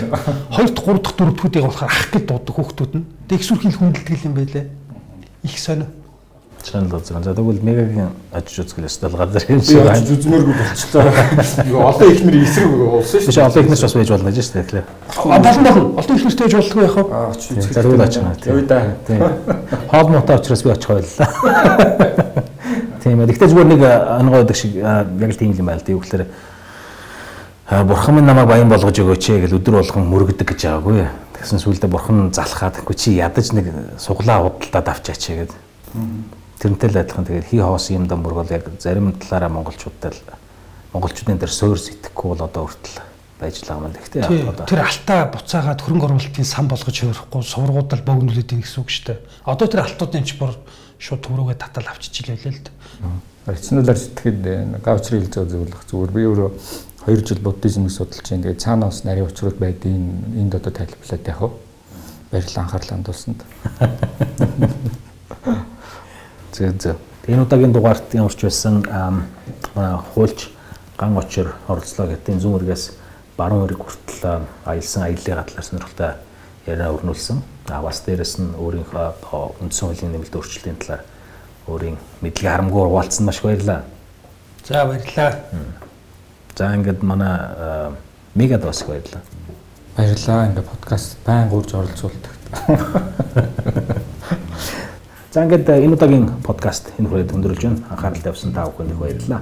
C: 2 дахь 3 дахь 4 дахь хүүхдийг болохоор ах гэж дууддаг хүүхдүүд нь тэг ихсүрхийл хүндэлдэг юм байлээ их сонио
A: Чанал үзэн. За тэгвэл мегагийн ажиж үзгэл өстөл газар юм шиг
B: байна. Зүзмээргүй болчихлоо. Нөгөө олон ихнэр эсрэг уулсан шүү.
A: Олон ихнэрч бас байж болно гэж шүү дээ.
C: Болон болно. Олон ихнэртэй байж болдгоо яхав.
B: Аа
A: за тэгвэл очихна.
B: Юу да.
A: Хоол муутай учраас би очих байлаа. Тийм ээ. Гэхдээ зүгээр нэг ангой гэдэг шиг яг л тийм юм байл. Юу гэхээр бурхан минь намайг баян болгож өгөөч гэж өдөр болгон мөрөгдөг гэж байгаагүй. Тэгсэн сүулдэ бурхан залхаад үгүй чи ядаж нэг суглаа удалдаад авчаач гэдэг Тэрнтэй л адилхан тэгээд хий хоос юм дамбур бол яг зарим талаараа монголчуудтай л монголчуудын дээр суур сэтгэхгүй бол одоо хүртэл байж л байгаа юм. Гэхдээ
C: одоо тэр алтаа буцаагаад хөрөнгө оруулалтын сан болгож хөрөхгүй сургуудал богинолээд ийн гэсэн үг шүү дээ. Одоо тэр алтуудын ч бүр шууд төрөөгөө татал авчиж илээ л дээ.
B: Рационалар сэтгэхэд гаучрын хэлцээ зөвлөх зүгээр би өөрөө 2 жил буддизмыг судалж байна. Тэгээд цаанаас нарийн учрууд байдгийг энд одоо тайлбарлаад яах вэ? Баярлалаа анхаарлаа хандуулсанд. [laughs]
A: Зөв зөв. Энэ удаагийн дугаарт ямар ч байсан хуульч ган очор оролцлоо гэдэг зүүн үргээс баруун үрэг хүртэл аялсан аяллаа талаар сонирхолтой яриа өрнүүлсэн. А бас дээрэс нь өөрийнхөө үндсэн хуулийн нэмэлт өөрчлөлтийн талаар өөрийн мэдлэг харамгүй хуваалцсан маш баярлалаа.
C: За баярлалаа.
A: За ингээд манай мегад бас баярлалаа.
B: Баярлалаа. Ингээд подкаст байн гурж оролцуулдаг. [laughs]
A: За ингээд энэ удаагийн подкаст энэ хүрээд өндөрлж байна. Анхаарал тавьсан та бүхэнд баярлалаа.